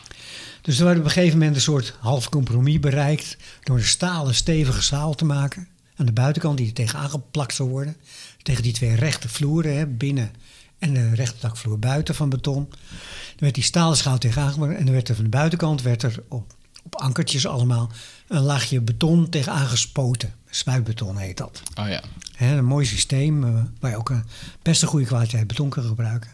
Speaker 3: Dus er werd op een gegeven moment een soort half compromis bereikt... door een stalen stevige zaal te maken aan de buitenkant... die er tegenaan geplakt zou worden. Tegen die twee rechte vloeren, hè, binnen en de rechte dakvloer buiten van beton. Dan werd die stalen schaal tegenaan gemaakt... en dan werd er van de buitenkant werd er op, op ankertjes allemaal... een laagje beton tegenaan gespoten. Spuitbeton heet dat.
Speaker 2: Oh ja.
Speaker 3: Een mooi systeem eh, waar je ook een best een goede kwaliteit beton kan gebruiken.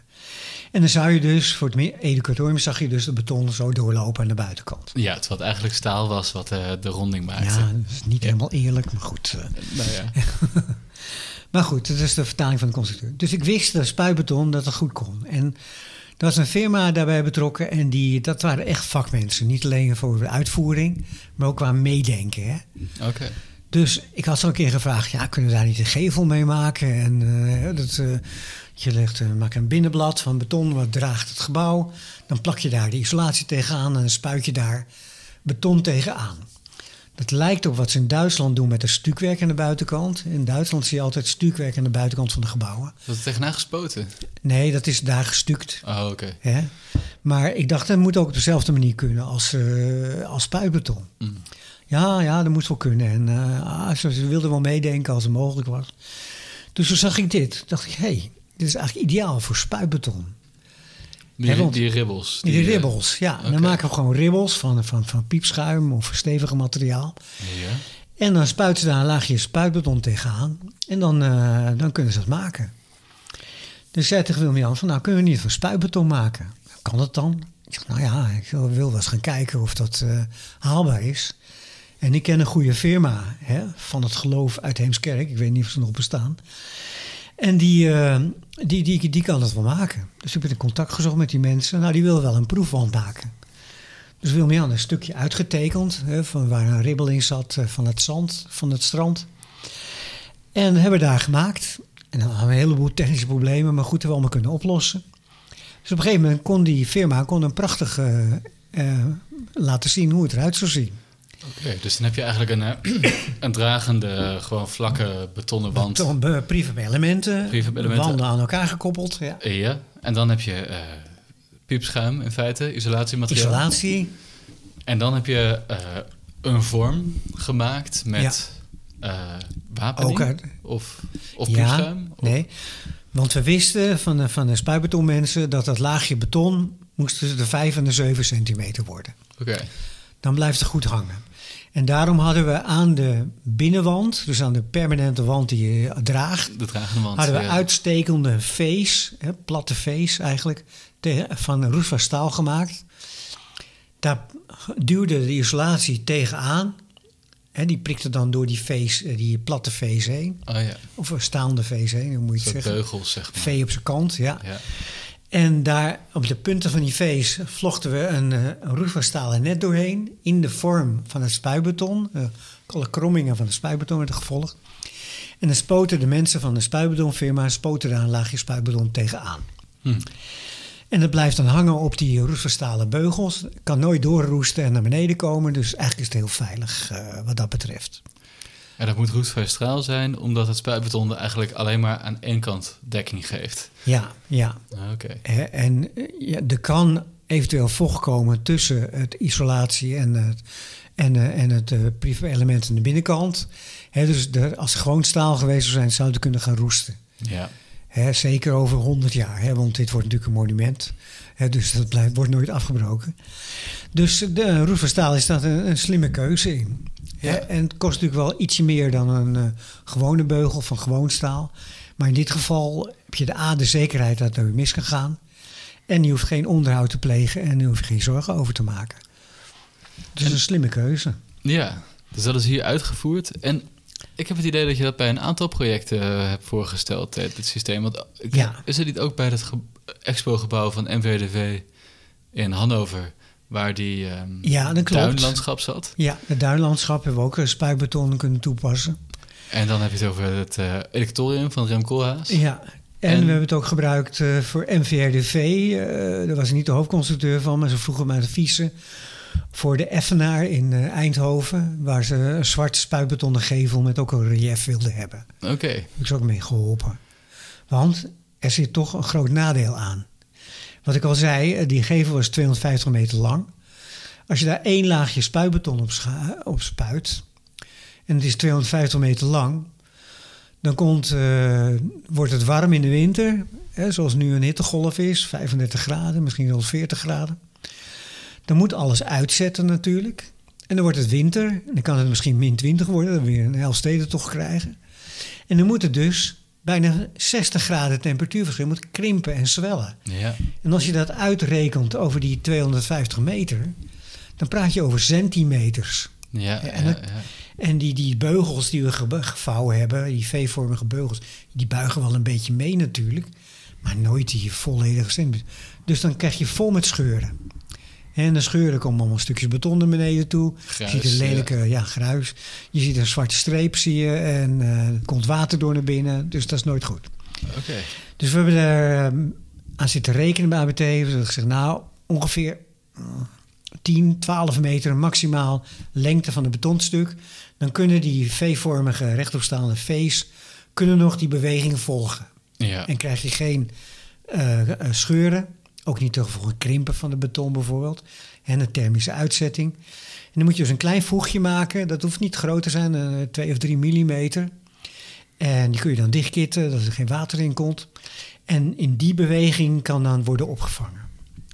Speaker 3: En dan zou je dus, voor het educatorium zag je dus de beton zo doorlopen aan de buitenkant.
Speaker 2: Ja, het wat eigenlijk staal was wat eh, de ronding maakte.
Speaker 3: Ja, dat is niet helemaal eerlijk, maar goed. eh.
Speaker 2: Nou ja. *laughs*
Speaker 3: Maar goed, dat is de vertaling van de constructeur. Dus ik wist dat spuitbeton dat het goed kon. En er was een firma daarbij betrokken en die, dat waren echt vakmensen. Niet alleen voor de uitvoering, maar ook qua meedenken.
Speaker 2: Oké.
Speaker 3: Dus ik had zo een keer gevraagd, ja, kunnen we daar niet een gevel mee maken? En eh, dat, eh, je legt, eh, maak een binnenblad van beton, wat draagt het gebouw. Dan plak je daar de isolatie tegenaan en dan spuit je daar beton tegenaan. Dat lijkt op wat ze in Duitsland doen met de stukwerk aan de buitenkant. In Duitsland zie je altijd stukwerk aan de buitenkant van de gebouwen.
Speaker 2: Dat het tegenaan gespoten.
Speaker 3: Nee, dat is daar gestuukt.
Speaker 2: Oh, oké.
Speaker 3: Maar ik dacht, dat moet ook op dezelfde manier kunnen als, eh, als spuitbeton.
Speaker 2: Mm.
Speaker 3: Ja, ja, dat moet wel kunnen. En eh, ah, ze, wilden wel meedenken als het mogelijk was. Dus toen zag ik dit. dacht ik, hé, hey, dit is eigenlijk ideaal voor spuitbeton.
Speaker 2: Die, die ribbels.
Speaker 3: Die,
Speaker 2: eh,
Speaker 3: ribbels, ja. Dan maken we gewoon ribbels van, van, van piepschuim of stevige materiaal.
Speaker 2: Ja.
Speaker 3: En dan spuiten ze daar een laagje spuitbeton tegenaan. En dan, eh, dan kunnen ze dat maken. Dus ik zei tegen Willem-Jan van, nou kunnen we niet van spuitbeton maken? Kan dat dan? Ik zeg, nou ja, ik wil wel eens gaan kijken of dat haalbaar is. En ik ken een goede firma hè, van het geloof uit Heemskerk. Ik weet niet of ze nog bestaan. En die, eh, die, die, die kan dat wel maken. Dus ik ben in contact gezocht met die mensen. Nou, die willen wel een proefwand maken. Dus Willem-Jan een stukje uitgetekend, hè, van waar een ribbel in zat eh, van het zand, van het strand. En hebben we daar gemaakt. En dan hadden we een heleboel technische problemen, maar goed, hebben we allemaal kunnen oplossen. Dus op een gegeven moment kon die firma kon een prachtig eh, eh, laten zien hoe het eruit zou zien.
Speaker 2: Oké, dus dan heb je eigenlijk een, eh, *clears throat* een dragende, gewoon vlakke betonnen wand.
Speaker 3: Beton, Prefab-elementen. wanden aan elkaar gekoppeld. Ja.
Speaker 2: Ja, en dan heb je eh, piepschuim in feite, isolatiemateriaal.
Speaker 3: Isolatie,
Speaker 2: En dan heb je eh, een vorm gemaakt met eh wapening
Speaker 3: Ook
Speaker 2: of, of
Speaker 3: ja,
Speaker 2: piepschuim. Of-
Speaker 3: nee. Want we wisten van de, van de spuitbetonmensen dat dat laagje beton moest tussen de 5 en de 7 centimeter worden.
Speaker 2: Oké,
Speaker 3: Dan blijft het goed hangen. En daarom hadden we aan de binnenwand, dus aan de permanente wand die je draagt,
Speaker 2: de dragende wand.
Speaker 3: hadden we
Speaker 2: ja.
Speaker 3: uitstekende vees, hè, platte vees eigenlijk, te- van roest staal gemaakt. Daar duwde de isolatie tegenaan. Hè, die prikte dan door die vees, eh, die platte vees heen.
Speaker 2: Oh ja,
Speaker 3: Of een staande vees heen, hoe moet je het zeggen.
Speaker 2: beugels zeg maar.
Speaker 3: V op zijn kant, ja.
Speaker 2: Ja.
Speaker 3: En daar op de punten van die vees vlochten we een, eh, een net doorheen. In de vorm van het spuitbeton. Eh, alle krommingen van het spuitbeton werden gevolgd. En dan spoten de mensen van de spuitbetonfirma spoten daar een laagje spuitbeton tegenaan.
Speaker 2: Hm.
Speaker 3: En dat blijft dan hangen op die roeststalen beugels. Kan nooit doorroesten en naar beneden komen. Dus eigenlijk is het heel veilig eh, wat dat betreft.
Speaker 2: En dat moet roestvrij straal zijn, omdat het spuitbeton eigenlijk alleen maar aan één kant dekking geeft.
Speaker 3: Ja, ja.
Speaker 2: Ah, Oké.
Speaker 3: En eh, ja, er kan eventueel vocht komen tussen het isolatie en het, en, eh, en het eh, privé-element aan de binnenkant. Dus de, als het gewoon staal geweest zou zijn, zou het kunnen gaan roesten.
Speaker 2: Ja.
Speaker 3: Hè, zeker over 100 jaar, hè, want dit wordt natuurlijk een monument. Hè, dus dat blijft, wordt nooit afgebroken. Dus de roest van staal is dat een, een slimme keuze in.
Speaker 2: Ja.
Speaker 3: en het kost natuurlijk wel ietsje meer dan een eh, gewone beugel van gewoon staal. Maar in dit geval heb je de A, de zekerheid dat het nooit mis kan gaan. En je hoeft geen onderhoud te plegen en je hoeft geen zorgen over te maken. Dus
Speaker 2: En-
Speaker 3: een slimme keuze.
Speaker 2: Ja, dus dat is hier uitgevoerd. En ik heb het idee dat je dat bij een aantal projecten eh, hebt voorgesteld, eh, dit systeem. Want ik-
Speaker 3: Ja.
Speaker 2: is het niet ook bij het ge- expo-gebouw van MVDV in Hannover, waar die
Speaker 3: Ja, klopt.
Speaker 2: tuinlandschap zat?
Speaker 3: Ja, het duinlandschap hebben we ook een spuitbeton kunnen toepassen.
Speaker 2: En dan heb je het over het eh electorium van Rem Koolhaas.
Speaker 3: Ja, en,
Speaker 2: En-
Speaker 3: we hebben het ook gebruikt eh, voor MVRDV. eh daar was ik niet de hoofdconstructeur van, maar ze vroegen mij adviezen voor de Effenaar in eh, Eindhoven, waar ze een zwart spuitbetonnen gevel met ook een relief wilden hebben.
Speaker 2: Oké,
Speaker 3: heb ik ze ook mee geholpen. Want er zit toch een groot nadeel aan. Wat ik al zei, eh, die gevel was 250 meter lang. Als je daar één laagje spuitbeton op, op spuit, en het is 250 meter lang, dan komt, eh, wordt het warm in de winter, hè, zoals nu een hittegolf is, 35 graden, misschien wel 40 graden. Dan moet alles uitzetten natuurlijk. En dan wordt het winter, en dan kan het misschien min 20 worden, dan weer een Elfstedentocht krijgen. En dan moet het dus bijna 60 graden temperatuurverschil moet krimpen en zwellen.
Speaker 2: ja.
Speaker 3: En als je dat uitrekent over die 250 meter, dan praat je over centimeters.
Speaker 2: Ja,
Speaker 3: En
Speaker 2: ja,
Speaker 3: het-
Speaker 2: ja.
Speaker 3: En die, die beugels die we ge- gevouwen hebben, die V-vormige beugels, die buigen wel een beetje mee natuurlijk, maar nooit die volledige centimeter. Dus dan krijg je vol met scheuren. En de scheuren komen allemaal stukjes beton naar beneden toe.
Speaker 2: Gruis,
Speaker 3: je ziet een lelijke ja. gruis. Je ziet een zwarte streep zie je en eh, er komt water door naar binnen. Dus dat is nooit goed.
Speaker 2: Oké.
Speaker 3: Dus we hebben er ehm, aan zitten rekenen bij ABT. We hebben gezegd, nou, ongeveer mm, 10, 12 meter maximaal lengte van het betonstuk. Dan kunnen die V-vormige rechtopstaande V's kunnen nog die beweging volgen.
Speaker 2: Ja.
Speaker 3: En krijg je geen eh, eh, scheuren. Ook niet te gevolgen krimpen van de beton bijvoorbeeld. En een thermische uitzetting. En dan moet je dus een klein voegje maken. Dat hoeft niet groot te zijn, eh 2 of 3 millimeter. En die kun je dan dichtkitten, dat er geen water in komt. En in die beweging kan dan worden opgevangen.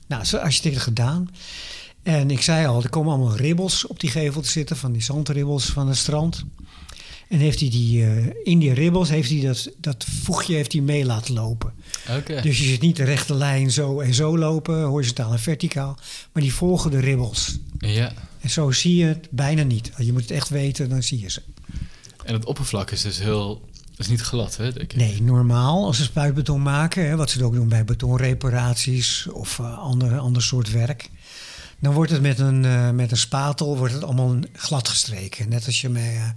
Speaker 3: Nou, zo architect gedaan. En ik zei al, er komen allemaal ribbels op die gevel te zitten, van die zandribbels van het strand. En heeft hij die, eh, in die ribbels heeft hij dat, dat voegje heeft hij mee laten lopen.
Speaker 2: Oké.
Speaker 3: Dus je ziet niet de rechte lijn zo en zo lopen, horizontaal en verticaal, maar die volgen de ribbels.
Speaker 2: Ja.
Speaker 3: En zo zie je het bijna niet. Je moet het echt weten, dan zie je ze.
Speaker 2: En het oppervlak is dus heel... is niet glad, hè? denk ik.
Speaker 3: Nee, normaal als ze spuitbeton maken, hè, wat ze ook doen bij betonreparaties of eh, ander, ander soort werk, dan wordt het met een, eh, met een spatel wordt het allemaal glad gestreken. Net als je bij, eh,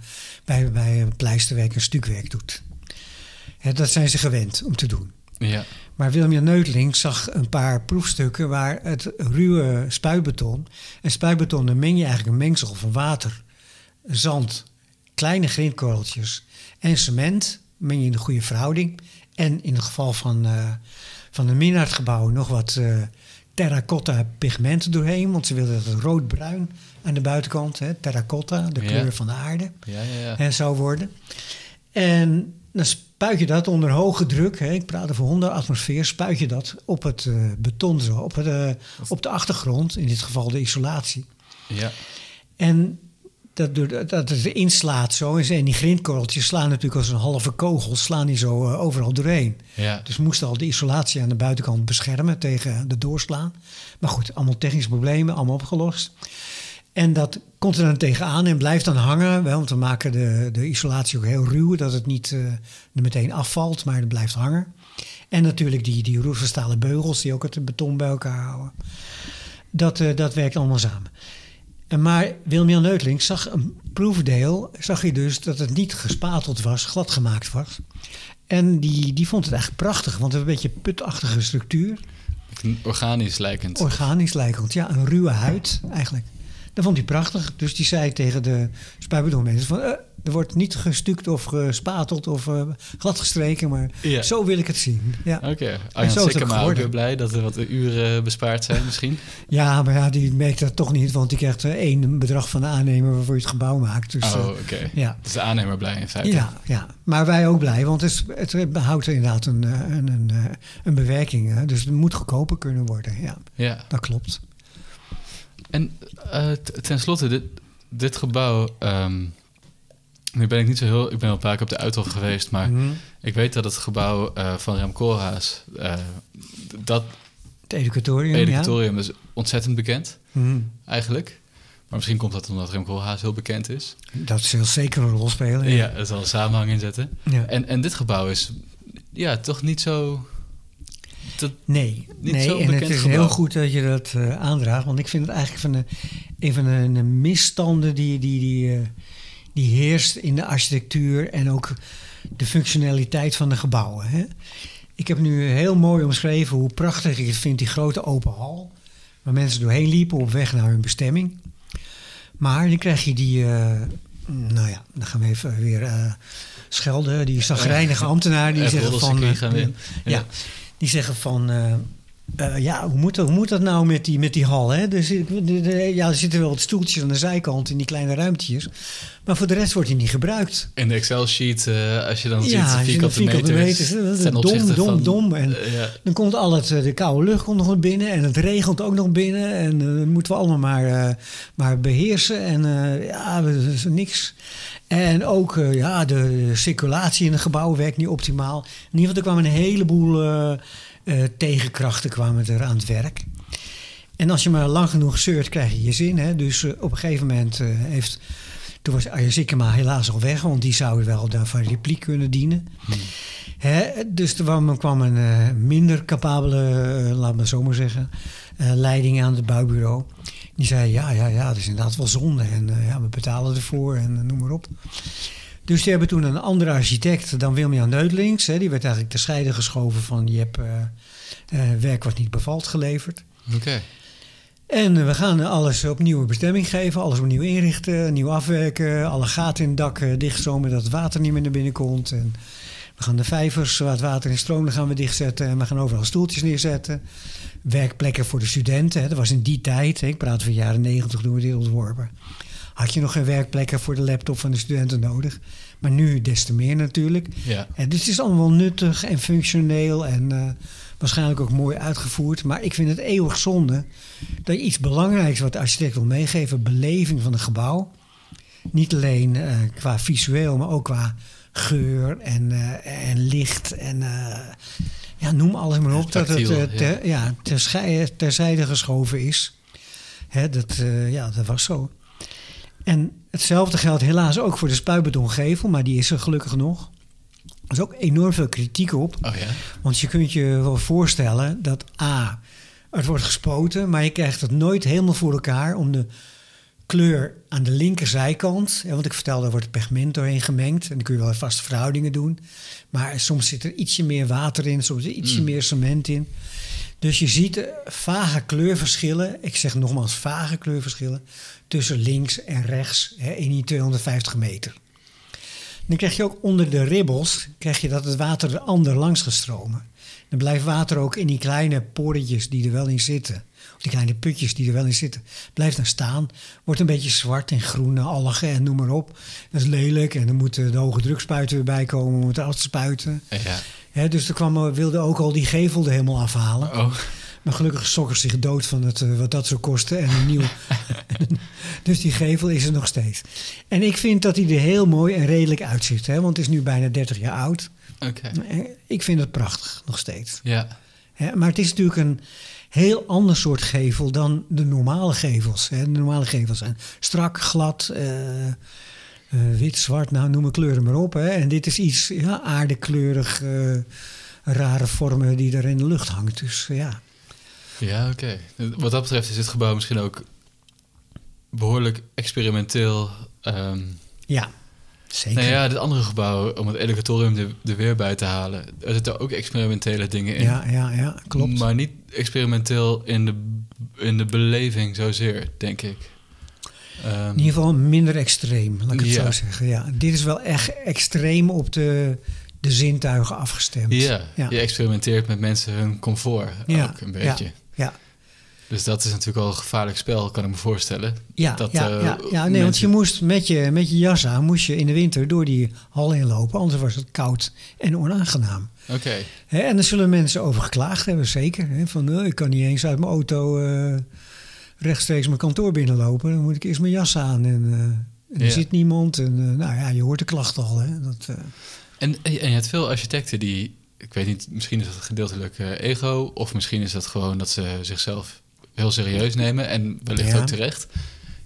Speaker 3: bij, bij een pleisterwerk een stukwerk doet. Hè, dat zijn ze gewend om te doen.
Speaker 2: Ja.
Speaker 3: Maar Willem-Jan Neuteling zag een paar proefstukken waar het ruwe spuitbeton... En spuitbeton, dan meng je eigenlijk een mengsel van water, zand, kleine grindkorreltjes en cement. Meng je in de goede verhouding. En in het geval van, eh van een Minnaertgebouw nog wat terracotta pigmenten doorheen. Want ze wilden dat het roodbruin aan de buitenkant, hè, terracotta, de
Speaker 2: Ja.
Speaker 3: kleur van de aarde
Speaker 2: Ja, ja, ja.
Speaker 3: en zou worden. En dan spuit je dat onder hoge druk, hè, ik praat over 100 atmosfeer, spuit je dat op het eh, beton zo, op, het, eh, op de achtergrond, in dit geval de isolatie.
Speaker 2: Ja.
Speaker 3: En dat, dat het erin slaat zo, en die grindkorreltjes slaan natuurlijk als een halve kogel, slaan die zo eh, overal doorheen.
Speaker 2: Ja.
Speaker 3: Dus we moesten al de isolatie aan de buitenkant beschermen tegen de doorslaan. Maar goed, allemaal technische problemen, allemaal opgelost. En dat komt er dan tegenaan en blijft dan hangen. Wel, want we maken de, de isolatie ook heel ruw, dat het niet eh, er meteen afvalt, maar het blijft hangen. En natuurlijk die, die roerverstalen beugels die ook het beton bij elkaar houden. Dat, eh, dat werkt allemaal samen. En maar Wilmian Neutling zag een proefdeel, zag je dus dat het niet gespateld was, glad gemaakt was. En die, die vond het eigenlijk prachtig, want het een beetje putachtige structuur.
Speaker 2: Organisch lijkend.
Speaker 3: Organisch lijkend, ja, een ruwe huid eigenlijk. Dat vond hij prachtig. Dus die zei tegen de spuitbetonmensen van, eh, Er wordt niet gestuukt of gespateld of uh, gladgestreken, maar
Speaker 2: Ja.
Speaker 3: zo wil ik het zien. Ja,
Speaker 2: Oké,
Speaker 3: zo is het
Speaker 2: Sikkema ook weer blij dat er wat uren bespaard zijn misschien. *laughs*
Speaker 3: ja maar ja, die merkt dat toch niet, want die krijgt eh, één bedrag van de aannemer waarvoor je het gebouw maakt. Dus,
Speaker 2: oh,
Speaker 3: eh,
Speaker 2: oké.
Speaker 3: ja.
Speaker 2: Dus de aannemer blij in feite.
Speaker 3: Ja, ja, maar wij ook blij, want het, is- het houdt inderdaad een, eh, een, een, eh, een bewerking. Hè? Dus het moet goedkoper kunnen worden. Ja,
Speaker 2: Ja.
Speaker 3: dat klopt.
Speaker 2: En eh, t- tenslotte, dit, dit gebouw... ehm, nu ben ik niet zo heel... Ik ben wel een paar keer op de Uithof geweest, maar...
Speaker 3: Mhm.
Speaker 2: Ik weet dat het gebouw eh, van Rem Koolhaas... eh, dat
Speaker 3: Het educatorium,
Speaker 2: editorium is ontzettend bekend,
Speaker 3: ja. Mhm.
Speaker 2: eigenlijk. Maar misschien komt dat omdat Rem Koolhaas heel bekend is.
Speaker 3: Dat zal zeker een rol spelen.
Speaker 2: Ja, er zal een samenhang in zetten.
Speaker 3: Ja.
Speaker 2: En, en dit gebouw is ja, toch niet zo... Dat,
Speaker 3: Nee,
Speaker 2: Niet
Speaker 3: nee
Speaker 2: zo'n
Speaker 3: en het is
Speaker 2: gebouw.
Speaker 3: heel goed dat je dat eh, aandraagt. Want ik vind het eigenlijk van de, een van de, de misstanden die, die, die, die heerst in de architectuur en ook de functionaliteit van de gebouwen. Hè. Ik heb nu heel mooi omschreven hoe prachtig ik het vind, die grote open hal. Waar mensen doorheen liepen op weg naar hun bestemming. Maar dan krijg je die, eh, nou ja, dan gaan we even weer eh, schelden. Die zagrijnige ambtenaar die zeggen van... eh. Ja. die zeggen van... eh, ja, hoe moet, dat, hoe moet dat nou met die, met die hal? Hè? Dus, ja, er zitten wel wat stoeltjes aan de zijkant in die kleine ruimtetjes. Maar voor de rest wordt die niet gebruikt.
Speaker 2: In de Excel-sheet, eh, als je dan
Speaker 3: Ja,
Speaker 2: ziet vierkante,
Speaker 3: vierkante
Speaker 2: meters,
Speaker 3: meters, dat is dom, dom,
Speaker 2: van,
Speaker 3: dom. En-
Speaker 2: eh, ja.
Speaker 3: Dan komt al het, de koude lucht komt nog wat binnen en het regent ook nog binnen. En dat moeten we allemaal maar, maar beheersen. En ja, dat is niks. En ook ja, de circulatie in het gebouw werkt niet optimaal. In ieder geval, er kwamen een heleboel eh, tegenkrachten kwamen er aan het werk. En als je maar lang genoeg zeurt, krijg je je zin. Hè? Dus eh, op een gegeven moment eh, heeft... Toen was Arjen Sikkema helaas al weg, want die zou wel daar van repliek kunnen dienen. Hè, dus er kwam, een minder capabele, laat me zo maar zeggen, leiding aan het bouwbureau. Die zei, ja, ja, ja, dat is inderdaad wel zonde. En ja, we betalen ervoor en noem maar op. Dus die hebben toen een andere architect dan Wilmian Neutlings. Hè, die werd eigenlijk te scheiden geschoven van, je hebt eh, eh, werk wat niet bevalt geleverd.
Speaker 2: Oké.
Speaker 3: En eh, we gaan alles opnieuw bestemming geven, alles opnieuw inrichten, nieuw afwerken, alle gaten in het dak dichtzomen dat het water niet meer naar binnen komt. En we gaan de vijvers waar het water in stroomt, gaan we dichtzetten en we gaan overal stoeltjes neerzetten. Werkplekken voor de studenten, hè. dat was in die tijd, hè. ik praat van jaren negentig toen we dit ontworpen. Had je nog geen werkplekken voor de laptop van de studenten nodig. Maar nu des te meer natuurlijk.
Speaker 2: Ja.
Speaker 3: En dus het is allemaal nuttig en functioneel en eh, waarschijnlijk ook mooi uitgevoerd. Maar ik vind het eeuwig zonde dat je iets belangrijks wat de architect wil meegeven, beleving van een gebouw. Niet alleen eh, qua visueel, maar ook qua geur en, eh, en licht en ja, noem alles maar op. dat het ter, ja. terschei- terzijde geschoven is. Hè, dat, ja, dat was zo. En hetzelfde geldt helaas ook voor de spuitbetongevel, maar die is er gelukkig nog. Er is ook enorm veel kritiek op.
Speaker 2: Oh ja?
Speaker 3: Want je kunt je wel voorstellen dat A, het wordt gespoten, maar je krijgt het nooit helemaal voor elkaar om de kleur aan de linkerzijkant. Ja, want ik vertelde, er wordt pigment doorheen gemengd. En dan kun je wel vaste verhoudingen doen. Maar soms zit er ietsje meer water in, soms zit er ietsje
Speaker 2: Mm.
Speaker 3: meer cement in. Dus je ziet vage kleurverschillen, ik zeg nogmaals vage kleurverschillen, tussen links en rechts hè, in die 250 meter. Dan krijg je ook onder de ribbels krijg je dat het water er ander langs gaat stromen. Dan blijft water ook in die kleine poretjes die er wel in zitten. Of die kleine putjes die er wel in zitten. Blijft dan staan. Wordt een beetje zwart en groene algen en noem maar op. Dat is lelijk. En dan moeten de hoge drukspuiten weer bij komen om het af te spuiten.
Speaker 2: Ja.
Speaker 3: Dus er kwam, wilde ook al die gevel er helemaal afhalen.
Speaker 2: Oh,
Speaker 3: Maar gelukkig sokken zich dood van het, eh, wat dat zou kosten. En een nieuw. *laughs* dus die gevel is er nog steeds. En ik vind dat hij er heel mooi en redelijk uitziet. Hè? Want het is nu bijna 30 jaar oud.
Speaker 2: oké.
Speaker 3: Eh, Ik vind het prachtig, nog steeds.
Speaker 2: Ja.
Speaker 3: Maar het is natuurlijk een heel ander soort gevel dan de normale gevels. Hè. De normale gevels zijn strak, glad, eh, eh, wit, zwart, nou noem kleuren maar op. Hè. En dit is iets ja, aardekleurig, eh, rare vormen die er in de lucht hangt. Dus ja,
Speaker 2: Ja, oké. Wat dat betreft is dit gebouw misschien ook behoorlijk experimenteel. ehm
Speaker 3: ja zeker.
Speaker 2: nou ja, dit andere gebouw, om het educatorium er, er weer bij te halen, er zitten ook experimentele dingen in.
Speaker 3: ja, ja, ja, klopt.
Speaker 2: Maar niet experimenteel in de, in de beleving zozeer, denk ik. Ehm,
Speaker 3: In ieder geval minder extreem, laat ik het
Speaker 2: Ja.
Speaker 3: zo zeggen. Ja, dit is wel echt extreem op de, de zintuigen afgestemd.
Speaker 2: ja,
Speaker 3: ja.
Speaker 2: je experimenteert met mensen hun comfort
Speaker 3: Ja,
Speaker 2: ook een beetje.
Speaker 3: Ja,
Speaker 2: Dus dat is natuurlijk wel een gevaarlijk spel, kan ik me voorstellen.
Speaker 3: ja,
Speaker 2: Dat,
Speaker 3: ja,
Speaker 2: eh,
Speaker 3: ja, ja nee, want je moest met je, met je jas aan, moest je in de winter door die hal heen lopen. Anders was het koud en onaangenaam.
Speaker 2: Oké,
Speaker 3: en daar zullen mensen over geklaagd hebben, zeker. Hè, van, eh, ik kan niet eens uit mijn auto eh, rechtstreeks mijn kantoor binnenlopen. Dan moet ik eerst mijn jas aan en, en er zit niemand. En eh, nou ja, je hoort de klacht al. Hè, dat, eh,
Speaker 2: En, en je hebt veel architecten die, ik weet niet, misschien is dat gedeeltelijk ego, of misschien is dat gewoon dat ze zichzelf heel serieus nemen en wellicht
Speaker 3: Ja.
Speaker 2: ook terecht.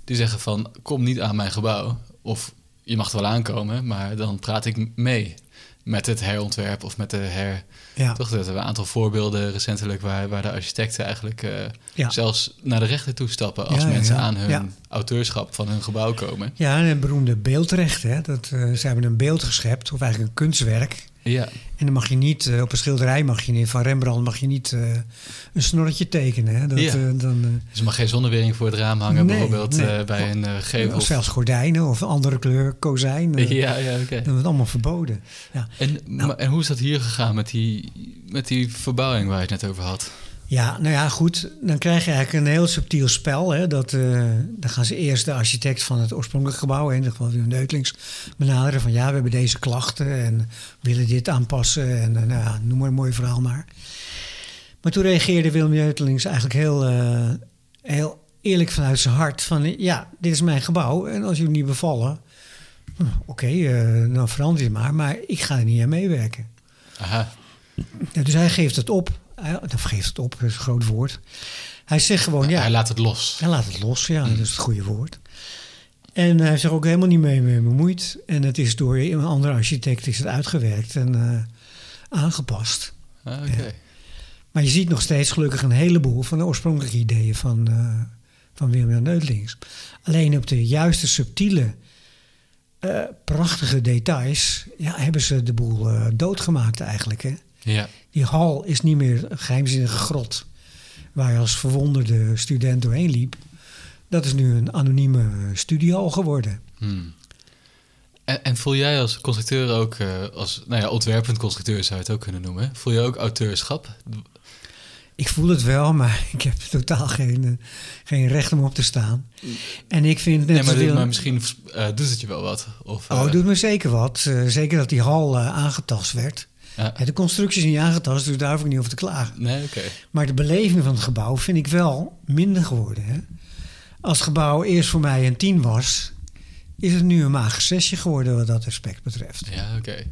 Speaker 2: Die zeggen van, kom niet aan mijn gebouw, of je mag er wel aankomen, maar dan praat ik mee met het herontwerp of met de her.
Speaker 3: Ja.
Speaker 2: Toch, dat hebben we een aantal voorbeelden recentelijk waar, waar de architecten eigenlijk eh,
Speaker 3: Ja.
Speaker 2: zelfs naar de rechter toe stappen als
Speaker 3: Ja,
Speaker 2: mensen aan hun auteurschap van hun gebouw komen.
Speaker 3: Ja, en het beroemde beeldrecht. Hè? Dat, eh, ze hebben een beeld geschept, of eigenlijk een kunstwerk.
Speaker 2: Ja,
Speaker 3: En dan mag je niet, eh, op een schilderij mag je niet, van Rembrandt mag je niet eh, een snorretje tekenen. Hè? Dat,
Speaker 2: Ja.
Speaker 3: eh, dan, eh,
Speaker 2: dus er mag geen zonnewering voor het raam hangen,
Speaker 3: Nee,
Speaker 2: bijvoorbeeld
Speaker 3: nee.
Speaker 2: eh, bij een eh, gevel.
Speaker 3: of zelfs gordijnen of een andere kleur, kozijn. *laughs*
Speaker 2: Ja, ja, oké.
Speaker 3: Dan wordt het allemaal verboden. Ja.
Speaker 2: En,
Speaker 3: Nou.
Speaker 2: en hoe is dat hier gegaan met die, met die verbouwing waar je het net over had?
Speaker 3: Ja, nou ja, goed. Dan krijg je eigenlijk een heel subtiel spel. Hè? Dat, eh, dan gaan ze eerst de architect van het oorspronkelijke gebouw, in ieder geval Willem Neutlings, benaderen. Van ja, we hebben deze klachten en willen dit aanpassen. En eh, nou ja, noem maar een mooi verhaal maar. Maar toen reageerde Willem Neutlings eigenlijk heel, eh, heel eerlijk vanuit zijn hart. Van ja, dit is mijn gebouw en als jullie niet bevallen, hm, oké, eh, dan verander je het maar. Maar ik ga er niet aan meewerken.
Speaker 2: Aha,
Speaker 3: Ja, dus hij geeft het op. Hij, of geeft het op, dat is een groot woord. Hij zegt gewoon, ja,
Speaker 2: hij laat het los.
Speaker 3: hij laat het los. Ja, dat is het goede woord. En hij heeft zich ook helemaal niet mee, mee bemoeid. En het is door een andere architect is het uitgewerkt en eh, aangepast.
Speaker 2: Ah, Oké.
Speaker 3: Maar je ziet nog steeds gelukkig een heleboel van de oorspronkelijke ideeën van, eh van Willem Neutlings. Alleen op de juiste subtiele, eh, prachtige details ja, hebben ze de boel doodgemaakt eigenlijk. Hè?
Speaker 2: Ja.
Speaker 3: Die hal is niet meer een geheimzinnige grot waar je als verwonderde student doorheen liep. Dat is nu een anonieme studiehal geworden.
Speaker 2: Hmm. En, en voel jij als constructeur ook, eh, als nou ja, ontwerpend constructeur zou je het ook kunnen noemen, voel je ook auteurschap?
Speaker 3: Ik voel het wel, maar *laughs* ik heb totaal geen, eh, geen recht om op te staan. En ik vind net
Speaker 2: Nee, maar, dit- maar misschien eh, doet het je wel wat. Of,
Speaker 3: Oh, het doet me zeker wat. Zeker dat die hal aangetast werd.
Speaker 2: Ja.
Speaker 3: Ja, de constructie is niet aangetast, dus daar hoef ik niet over te klagen.
Speaker 2: Nee.
Speaker 3: Maar de beleving van het gebouw vind ik wel minder geworden. Hè? Als het gebouw eerst voor mij een 10 was, is het nu een mager zesje geworden wat dat aspect betreft.
Speaker 2: Ja, oké.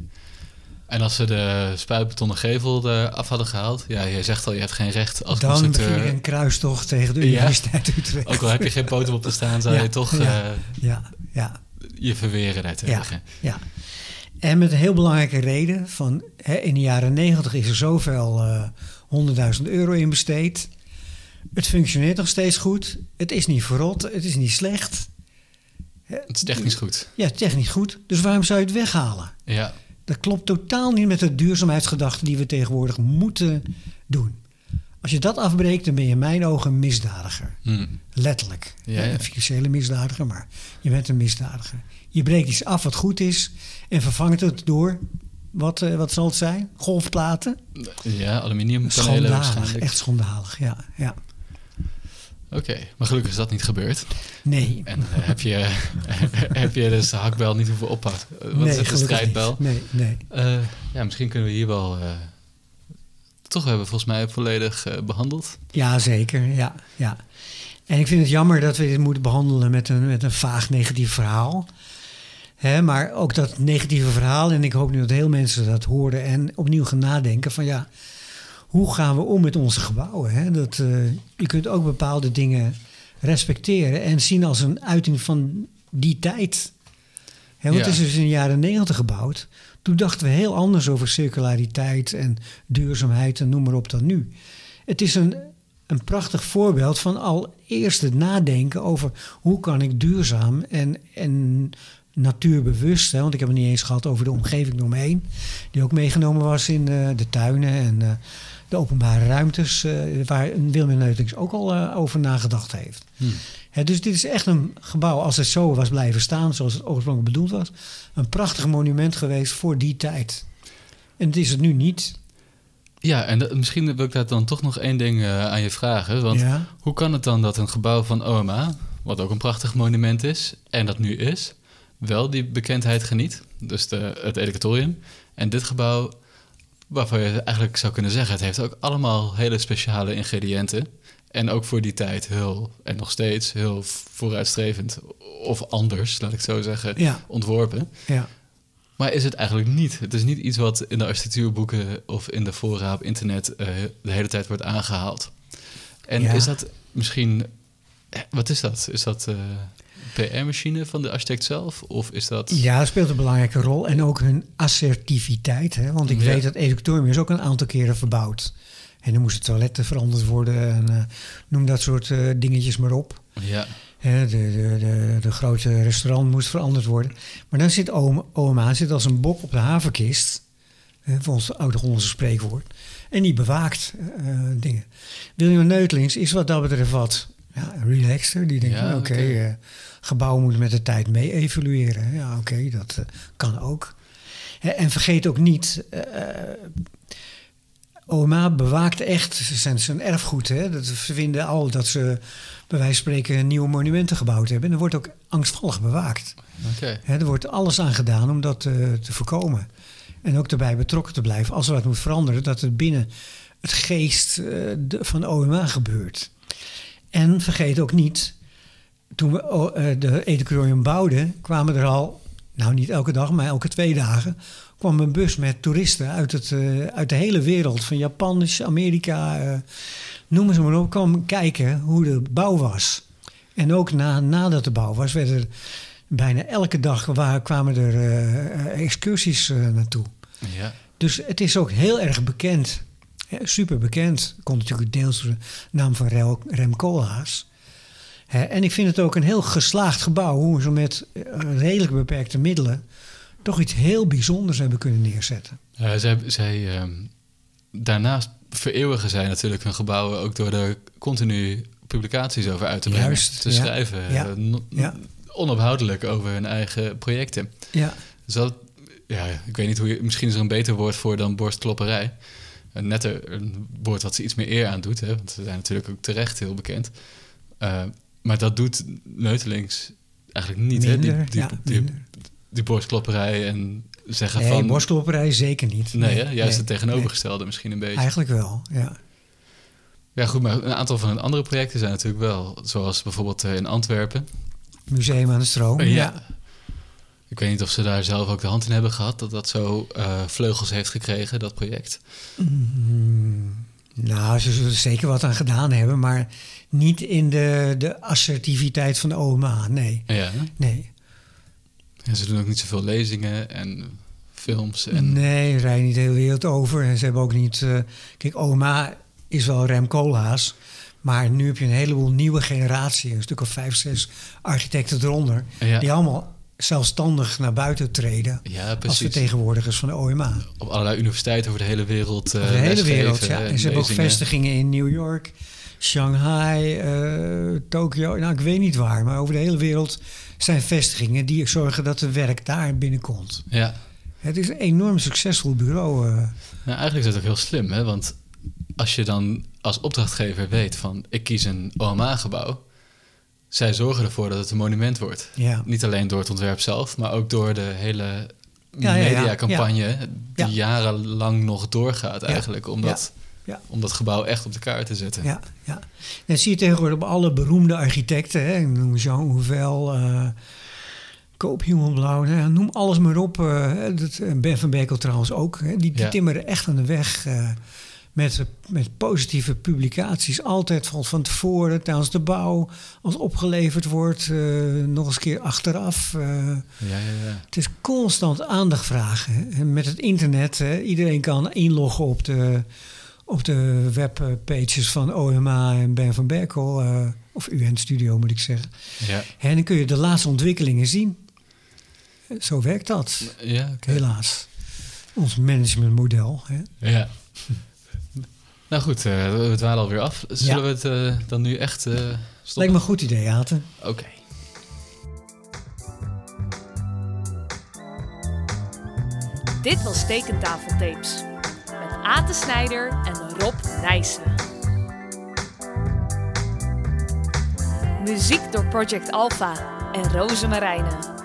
Speaker 2: En als ze de spuitbetonnen gevel eraf hadden gehaald, ja, je zegt al, je hebt geen recht als
Speaker 3: Dan begin
Speaker 2: constructeur.
Speaker 3: ik een kruistocht tegen de
Speaker 2: Ja.
Speaker 3: Universiteit Utrecht.
Speaker 2: Ook al heb je geen poten op te staan, zou
Speaker 3: Ja,
Speaker 2: je toch
Speaker 3: ja.
Speaker 2: eh,
Speaker 3: Ja, ja,
Speaker 2: je verweren daartegen.
Speaker 3: ja. En met een heel belangrijke reden: van, hè, in de jaren negentig is er zoveel eh 100.000 euro in besteed. Het functioneert nog steeds goed. Het is niet verrot, het is niet slecht.
Speaker 2: Het is technisch goed.
Speaker 3: Ja, technisch goed. Dus waarom zou je het weghalen?
Speaker 2: Ja,
Speaker 3: Dat klopt totaal niet met de duurzaamheidsgedachte die we tegenwoordig moeten doen. Als je dat afbreekt, dan ben je in mijn ogen een misdadiger.
Speaker 2: Hm.
Speaker 3: Letterlijk.
Speaker 2: Ja, ja.
Speaker 3: Een financiële misdadiger, maar je bent een misdadiger. Je breekt iets af wat goed is en vervangt het door, wat, eh, wat zal het zijn? Golfplaten?
Speaker 2: ja aluminiumpanelen
Speaker 3: Schandalig, echt schandalig, ja. ja.
Speaker 2: Oké, maar gelukkig is dat niet gebeurd.
Speaker 3: Nee,
Speaker 2: En eh, heb, je, *laughs* heb je dus de hakbel niet hoeven ophouden? Wat
Speaker 3: nee,
Speaker 2: is het,
Speaker 3: gelukkig
Speaker 2: strijdbel?
Speaker 3: niet. Nee, nee.
Speaker 2: Eh, ja, misschien kunnen we hier wel... toch hebben we volgens mij volledig eh, behandeld.
Speaker 3: Ja, zeker. Ja, ja. En ik vind het jammer dat we dit moeten behandelen met een, met een vaag negatief verhaal. Maar ook dat negatieve verhaal, en ik hoop nu dat heel mensen dat horen en opnieuw gaan nadenken van ja, hoe gaan we om met onze gebouwen? Hè? Dat, eh, je kunt ook bepaalde dingen respecteren en zien als een uiting van die tijd. Hè, want
Speaker 2: Ja.
Speaker 3: het is dus in de jaren negentig gebouwd. Toen dachten we heel anders over circulariteit en duurzaamheid en noem maar op dan nu. Het is een, een prachtig voorbeeld van al eerst het nadenken over hoe kan ik duurzaam en, en natuurbewust, hè, want ik heb het niet eens gehad over de omgeving om me heen, die ook meegenomen was in eh, de tuinen en eh, de openbare ruimtes, eh, waar Wilma Neutings ook al over nagedacht heeft.
Speaker 2: Hm.
Speaker 3: Hè, dus dit is echt een gebouw, als het zo was blijven staan, zoals het oorspronkelijk bedoeld was, een prachtig monument geweest voor die tijd. En het is het nu niet.
Speaker 2: Ja, en dat- misschien wil ik daar dan toch nog één ding aan je vragen. Want
Speaker 3: ja.
Speaker 2: hoe kan het dan dat een gebouw van OMA, wat ook een prachtig monument is, en dat nu is, wel die bekendheid geniet? Dus de, het educatorium. En dit gebouw, waarvan je eigenlijk zou kunnen zeggen, het heeft ook allemaal hele speciale ingrediënten. En ook voor die tijd heel, en nog steeds heel vooruitstrevend, of anders, laat ik zo zeggen,
Speaker 3: Ja,
Speaker 2: ontworpen.
Speaker 3: ja.
Speaker 2: Maar is het eigenlijk niet? Het is niet iets wat in de architectuurboeken of in de fora op internet eh, de hele tijd wordt aangehaald. En
Speaker 3: Ja.
Speaker 2: is dat misschien... eh, Wat is dat? Is dat eh PR-machine van de architect zelf? Of is dat...
Speaker 3: ja, dat speelt een belangrijke rol. En ook hun assertiviteit. Hè? Want ik
Speaker 2: Ja.
Speaker 3: weet dat educatorium is ook een aantal keren verbouwd. En dan moesten toiletten veranderd worden. En eh, noem dat soort eh, dingetjes maar op.
Speaker 2: Ja,
Speaker 3: Hè, de, de, de, de grote restaurant moest veranderd worden. Maar dan zit OMA, OMA zit als een bok op de havenkist. Hè, volgens het oud-Hollandse spreekwoord. En die bewaakt eh, dingen. William Neutelings is wat dat betreft wat ja, relaxter. Die denkt,
Speaker 2: Ja,
Speaker 3: oké, eh, gebouwen moeten met de tijd mee evolueren. Ja, oké, dat eh, kan ook. Hè, en vergeet ook niet... eh, OMA bewaakt echt zijn, zijn erfgoed. Hè? Dat, ze vinden al dat ze bij wijze van spreken nieuwe monumenten gebouwd hebben. En er wordt ook angstvallig bewaakt.
Speaker 2: oké.
Speaker 3: Hè, er wordt alles aan gedaan om dat eh, te voorkomen. En ook daarbij betrokken te blijven. Als er wat moet veranderen, dat het binnen het geest eh, de- van OMA gebeurt. En vergeet ook niet, toen we o- eh, de educatorium bouwden, kwamen er al, nou niet elke dag, maar elke twee dagen, kwam een bus met toeristen uit, het, eh, uit de hele wereld, van Japan, Amerika, eh, noem ze maar op, kwam kijken hoe de bouw was. En ook na, nadat de bouw was, werden er bijna elke dag waar, kwamen er excursies naartoe.
Speaker 2: Ja.
Speaker 3: Dus het is ook heel erg bekend. Hè, super bekend. Komt natuurlijk deels door de naam van Rem Koolhaas. En ik vind het ook een heel geslaagd gebouw. Hoe ze met eh, redelijk beperkte middelen... toch iets heel bijzonders hebben kunnen neerzetten.
Speaker 2: Eh, zij, zij, ehm, daarnaast vereeuwigen zij natuurlijk hun gebouwen ook door er continu publicaties over uit te brengen.
Speaker 3: Juist,
Speaker 2: te
Speaker 3: ja.
Speaker 2: schrijven.
Speaker 3: Ja.
Speaker 2: eh,
Speaker 3: Ja.
Speaker 2: Onophoudelijk over hun eigen projecten.
Speaker 3: Ja,
Speaker 2: Dus dat, ja, ik weet niet hoe je, misschien is er een beter woord voor dan borstklopperij. Een netter een woord wat ze iets meer eer aan doet, hè, want ze zijn natuurlijk ook terecht heel bekend. Maar dat doet Neutelings eigenlijk niet, hè? Die, die,
Speaker 3: ja,
Speaker 2: die,
Speaker 3: minder.
Speaker 2: die borstklopperij en zeggen
Speaker 3: Nee,
Speaker 2: van...
Speaker 3: borstklopperij zeker niet.
Speaker 2: Nee, juist
Speaker 3: nee,
Speaker 2: het tegenovergestelde misschien een
Speaker 3: nee.
Speaker 2: beetje.
Speaker 3: Eigenlijk wel, ja.
Speaker 2: Ja, goed, maar een aantal van hun andere projecten zijn natuurlijk wel, zoals bijvoorbeeld eh, in Antwerpen.
Speaker 3: Museum aan de Stroom. Ja.
Speaker 2: Ik weet niet of ze daar zelf ook de hand in hebben gehad, dat dat zo eh, vleugels heeft gekregen, dat project.
Speaker 3: Mm, nou, ze zullen er zeker wat aan gedaan hebben, maar niet in de, de assertiviteit van de OMA. Nee,
Speaker 2: Ja,
Speaker 3: nee.
Speaker 2: En ze doen ook niet zoveel lezingen en films. En,
Speaker 3: Nee, rijden niet de hele wereld over. En ze hebben ook niet... eh, kijk, OMA is wel Rem Koolhaas. Maar nu heb je een heleboel nieuwe generatie. Een stuk of vijf, zes architecten eronder.
Speaker 2: Ja.
Speaker 3: Die allemaal zelfstandig naar buiten treden.
Speaker 2: ja,
Speaker 3: Als vertegenwoordigers van de OMA.
Speaker 2: Op allerlei universiteiten over de hele wereld. eh
Speaker 3: de hele
Speaker 2: lesgeven
Speaker 3: wereld, ja.
Speaker 2: en
Speaker 3: ze hebben ook vestigingen in New York, Shanghai, eh Tokio. Nou, ik weet niet waar. Maar over de hele wereld zijn vestigingen die zorgen dat het werk daar binnenkomt.
Speaker 2: Ja.
Speaker 3: Het is een enorm succesvol bureau.
Speaker 2: Nou, eigenlijk is dat ook heel slim, hè? Want als je dan als opdrachtgever weet van ik kies een OMA-gebouw, zij zorgen ervoor dat het een monument wordt.
Speaker 3: ja.
Speaker 2: Niet alleen door het ontwerp zelf, maar ook door de hele
Speaker 3: Ja, ja, ja.
Speaker 2: mediacampagne die
Speaker 3: Ja.
Speaker 2: jarenlang nog doorgaat eigenlijk, om,
Speaker 3: Ja.
Speaker 2: om dat gebouw echt op de kaart te zetten.
Speaker 3: Ja, ja. Dat zie je tegenwoordig op alle beroemde architecten. Hè. Ik noem Jean Houvel, eh Koop Blauw, nou ja, noem alles maar op. eh, dat, en ben van Berkel trouwens ook. Hè. Die, die
Speaker 2: Ja.
Speaker 3: timmeren echt aan de weg eh, met, met positieve publicaties. Altijd van, van tevoren, tijdens de bouw. Als opgeleverd wordt, eh, nog eens een keer achteraf. eh.
Speaker 2: Ja, ja, ja.
Speaker 3: Het is constant aandacht vragen. hè. En met het internet, hè, iedereen kan inloggen op de, op de webpages van OMA en Ben van Berkel. eh, of UN Studio moet ik zeggen.
Speaker 2: Ja,
Speaker 3: En dan kun je de laatste ontwikkelingen zien. Zo werkt dat,
Speaker 2: ja, oké.
Speaker 3: helaas. Ons managementmodel. Hè.
Speaker 2: Ja. *laughs* nou goed, eh, we dwalen alweer af. Zullen
Speaker 3: Ja.
Speaker 2: we het eh, dan nu echt, eh,
Speaker 3: Lijkt me een goed idee, Aten.
Speaker 2: Oké.
Speaker 1: Dit was Tekentafeltapes. Aten Snijder en Rob Nijssen. Muziek door Project Alpha en Roze.